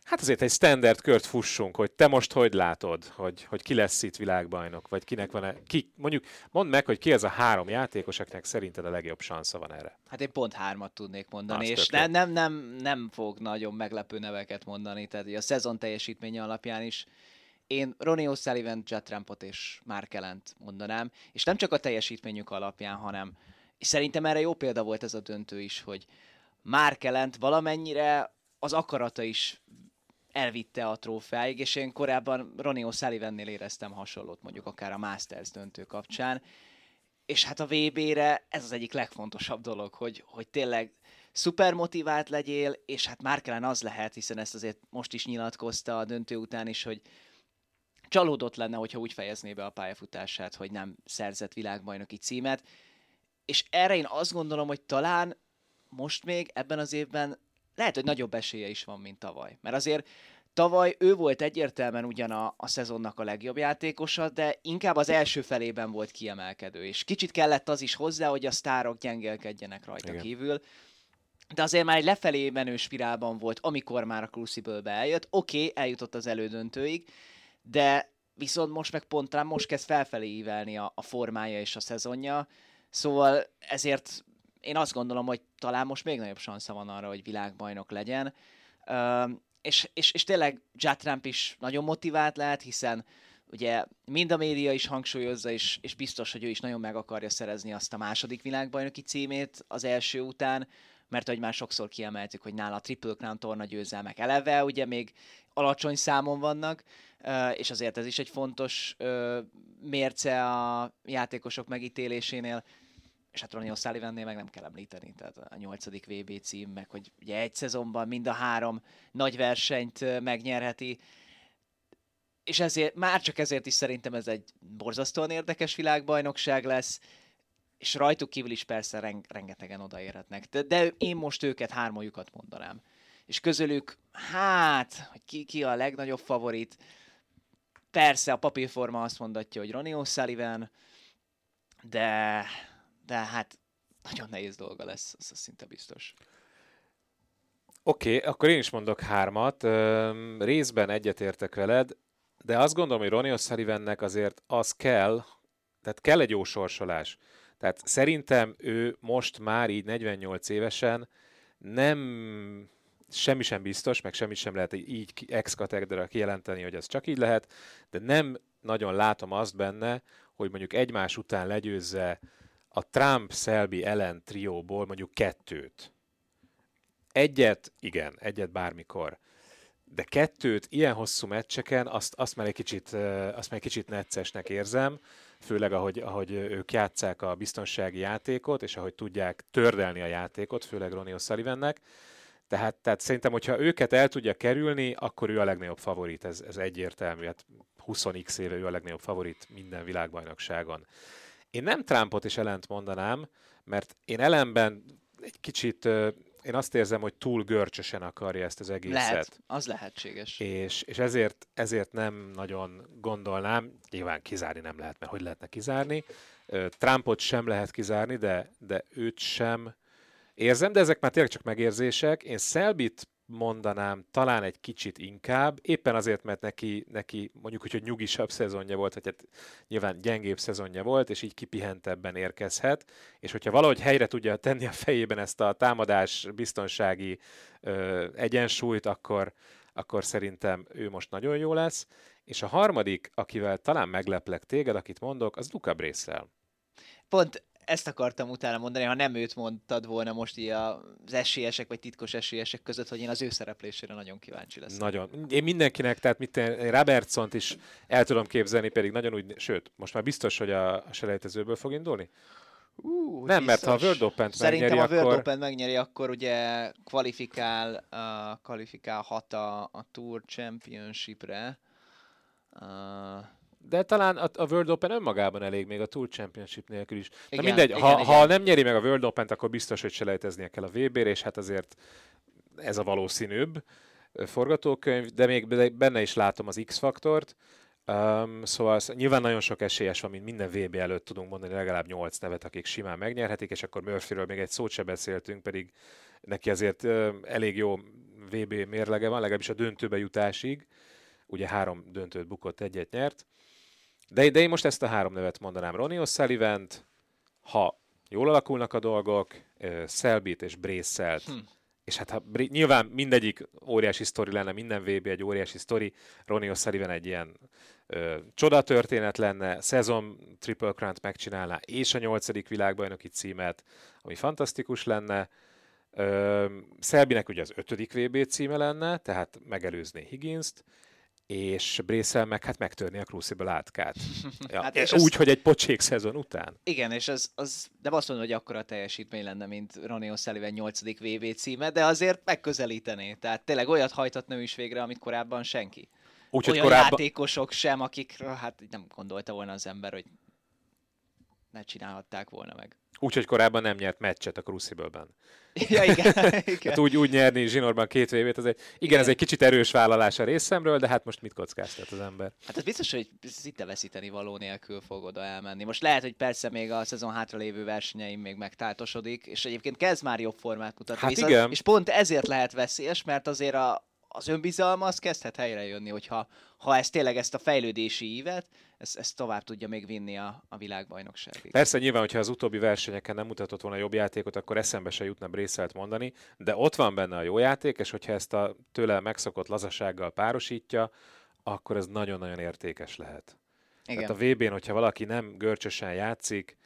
Hát azért egy standard kört fussunk, hogy te most hogy látod, hogy, hogy ki lesz itt világbajnok, vagy kinek van-e, ki, mondjuk mondd meg, hogy ki az a három játékos, akinek szerinted a legjobb sansza van erre. Hát én pont hármat tudnék mondani, Azt és nem, nem, nem, nem fog nagyon meglepő neveket mondani, tehát a szezon teljesítménye alapján is én Ronnie O'Sullivan, Jet Trampot és Mark Ellent mondanám, és nem csak a teljesítményük alapján, hanem és szerintem erre jó példa volt ez a döntő is, hogy Mark Ellent valamennyire az akarata is elvitte a trófeáig, és én korábban Ronnie O'Sullivannél éreztem hasonlót, mondjuk akár a Masters döntő kapcsán, és hát a VB-re ez az egyik legfontosabb dolog, hogy, hogy tényleg szuper motivált legyél, és hát már kellene az lehet, hiszen ezt azért most is nyilatkozta a döntő után is, hogy csalódott lenne, hogyha úgy fejezné be a pályafutását, hogy nem szerzett világbajnoki címet, és erre én azt gondolom, hogy talán most még ebben az évben lehet, hogy nagyobb esélye is van, mint tavaly. Mert azért tavaly ő volt egyértelműen ugyan a, a szezonnak a legjobb játékosa, de inkább az első felében volt kiemelkedő, és kicsit kellett az is hozzá, hogy a sztárok gyengélkedjenek rajta Igen. kívül. De azért már egy lefelé menő spirálban volt, amikor már a Crucible-be eljött. Oké, okay, eljutott az elődöntőig, de viszont most meg pont talán most kezd felfelé ívelni a, a formája és a szezonja, szóval ezért én azt gondolom, hogy talán most még nagyobb szansa van arra, hogy világbajnok legyen. Uh, és, és, és tényleg Judd Trump is nagyon motivált lehet, hiszen ugye mind a média is hangsúlyozza, és, és biztos, hogy ő is nagyon meg akarja szerezni azt a második világbajnoki címét az első után, mert ahogy már sokszor kiemeltük, hogy nála a Triple Crown torna győzelmek eleve, ugye még alacsony számon vannak, és azért ez is egy fontos mérce a játékosok megítélésénél, és hát Ronnie O'Sullivannél meg nem kell említeni, tehát a nyolcadik VB cím, meg hogy ugye egy szezonban mind a három nagy versenyt megnyerheti, és ezért, már csak ezért is szerintem ez egy borzasztóan érdekes világbajnokság lesz, és rajtuk kívül is persze reng- rengetegen odaérhetnek. De, de én most őket, hármajukat mondanám. És közülük, hát, hogy ki, ki a legnagyobb favorit, persze a papírforma azt mondatja, hogy Ronnie O'Sullivan, de de hát nagyon nehéz dolga lesz, az szinte biztos. Oké, okay, akkor én is mondok hármat. Részben egyetértek veled, de azt gondolom, hogy Ronnie O'Sullivannek azért az kell, tehát kell egy jó sorsolás. Tehát szerintem ő most már így 48 évesen nem semmi sem biztos, meg semmi sem lehet így ex katedra kijelenteni, hogy ez csak így lehet, de nem nagyon látom azt benne, hogy mondjuk egymás után legyőzze a Trump-Szelbi ellen trióból mondjuk kettőt. Egyet, igen, egyet bármikor. De kettőt ilyen hosszú meccseken, azt, azt, már, egy kicsit, azt már egy kicsit neccesnek érzem, főleg ahogy, ahogy ők játszák a biztonsági játékot, és ahogy tudják tördelni a játékot, főleg Ronnie O'Sullivannek. Tehát, tehát szerintem, hogyha őket el tudja kerülni, akkor ő a legnagyobb favorit, ez, ez egyértelmű. Hát 20x éve ő a legnagyobb favorit minden világbajnokságon. Én nem Trumpot is ellent mondanám, mert én ellenben egy kicsit én azt érzem, hogy túl görcsösen akarja ezt az egészet. Lehet, az lehetséges. És, és ezért, ezért nem nagyon gondolnám, nyilván kizárni nem lehet, mert hogy lehetne kizárni. Trumpot sem lehet kizárni, de, de őt sem érzem, de ezek már tényleg csak megérzések. Én Szelbit mondanám talán egy kicsit inkább, éppen azért, mert neki, neki mondjuk úgy, hogy nyugisabb szezonja volt, vagy hát nyilván gyengébb szezonja volt, és így kipihentebben érkezhet, és hogyha valahogy helyre tudja tenni a fejében ezt a támadás biztonsági ö, egyensúlyt, akkor, akkor szerintem ő most nagyon jó lesz. És a harmadik, akivel talán megleplek téged, akit mondok, az Luca Brészel. Pont ezt akartam utána mondani, ha nem őt mondtad volna most így az esélyesek vagy titkos esélyesek között, hogy én az ő szereplésére nagyon kíváncsi leszek. Nagyon. Én mindenkinek, tehát mit Robertson-t is el tudom képzelni, pedig nagyon úgy, sőt, most már biztos, hogy a, a selejtezőből fog indulni? Uh, nem, biztos. mert ha a World Open-t Szerintem megnyeri, a World akkor... Open megnyeri, akkor ugye kvalifikál, uh, kvalifikálhat a, a Tour Championship-re. Uh, de talán a, a World Open önmagában elég még a Tour Championship nélkül is. Igen, Na mindegy, igen, ha, igen. ha nem nyeri meg a World Open-t, akkor biztos, hogy selejteznie kell a VB-re, és hát azért ez a valószínűbb forgatókönyv, de még benne is látom az X-faktort. Um, szóval nyilván nagyon sok esélyes van, mint minden VB előtt tudunk mondani legalább 8 nevet, akik simán megnyerhetik, és akkor Murphyről még egy szót se beszéltünk, pedig neki azért uh, elég jó VB mérlege van, legalábbis a döntőbe jutásig. Ugye három döntőt bukott, egyet nyert. De, de én most ezt a három nevet mondanám. Ronnie o'sullivan ha jól alakulnak a dolgok, Selbit és Bracelt, hm. és hát ha, nyilván mindegyik óriási sztori lenne, minden VB egy óriási sztori, Ronnie O'Sullivan egy ilyen ö, csodatörténet lenne, szezon Triple Crown-t megcsinálná, és a nyolcadik világbajnoki címet, ami fantasztikus lenne, Szelbinek ugye az ötödik VB címe lenne, tehát megelőzné Higgins-t, és Brészel meg hát megtörni a Crucible átkát. Ja, hát és úgy, az... hogy egy pocsék szezon után. Igen, és az, az de azt mondom, hogy akkora teljesítmény lenne, mint Ronnie O'Sullivan 8. VB címe, de azért megközelítené. Tehát tényleg olyat hajtatna is végre, amit korábban senki. Úgy, Olyan korábban... játékosok sem, akikről hát nem gondolta volna az ember, hogy ne csinálhatták volna meg. Úgyhogy korábban nem nyert meccset a Crucible-ben. Ja, igen. igen. hát úgy, úgy nyerni zsinórban két évét, ez egy, igen, igen, ez egy kicsit erős vállalás a részemről, de hát most mit kockáztat az ember? Hát ez biztos, hogy szinte veszíteni való nélkül fog oda elmenni. Most lehet, hogy persze még a szezon hátra lévő versenyeim még megtáltosodik, és egyébként kezd már jobb formát mutatni. Hát viszont, igen. És pont ezért lehet veszélyes, mert azért a, az önbizalma az kezdhet helyre jönni, hogyha ha ez tényleg ezt a fejlődési ívet, ezt, ezt tovább tudja még vinni a, a világbajnokság. Persze nyilván, hogyha az utóbbi versenyeken nem mutatott volna jobb játékot, akkor eszembe se jutna Brészelt mondani, de ott van benne a jó játék, és hogyha ezt a tőle megszokott lazasággal párosítja, akkor ez nagyon-nagyon értékes lehet. Igen. Tehát a VB-n, hogyha valaki nem görcsösen játszik,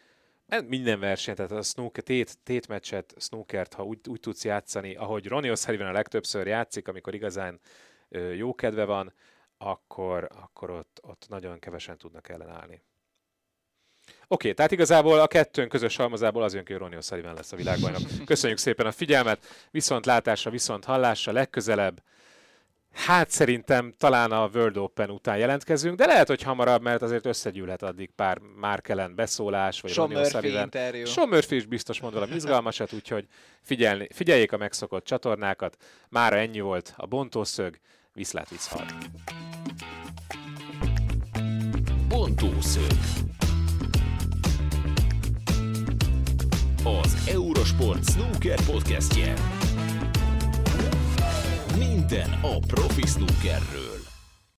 minden verseny, tehát a snooker, tét, tétmeccset, snookert, ha úgy, úgy tudsz játszani, ahogy Ronnie O'Sullivan a legtöbbször játszik, amikor igazán jó kedve van, akkor, akkor ott, ott nagyon kevesen tudnak ellenállni. Oké, okay, tehát igazából a kettőn közös halmazából az jön ki, hogy Ronnie O'Sullivan lesz a világbajnok. Köszönjük szépen a figyelmet, viszont látásra, viszont hallásra, legközelebb Hát szerintem talán a World Open után jelentkezünk, de lehet, hogy hamarabb, mert azért összegyűlhet addig pár Márkelen beszólás, vagy Sean Murphy interjú. Sean Murphy is biztos mond valami izgalmasat, úgyhogy figyelni, figyeljék a megszokott csatornákat. Mára ennyi volt a bontószög, viszlát viszhal. Bontószög Az Eurosport Snooker podcastje. Minden a profi snookerről.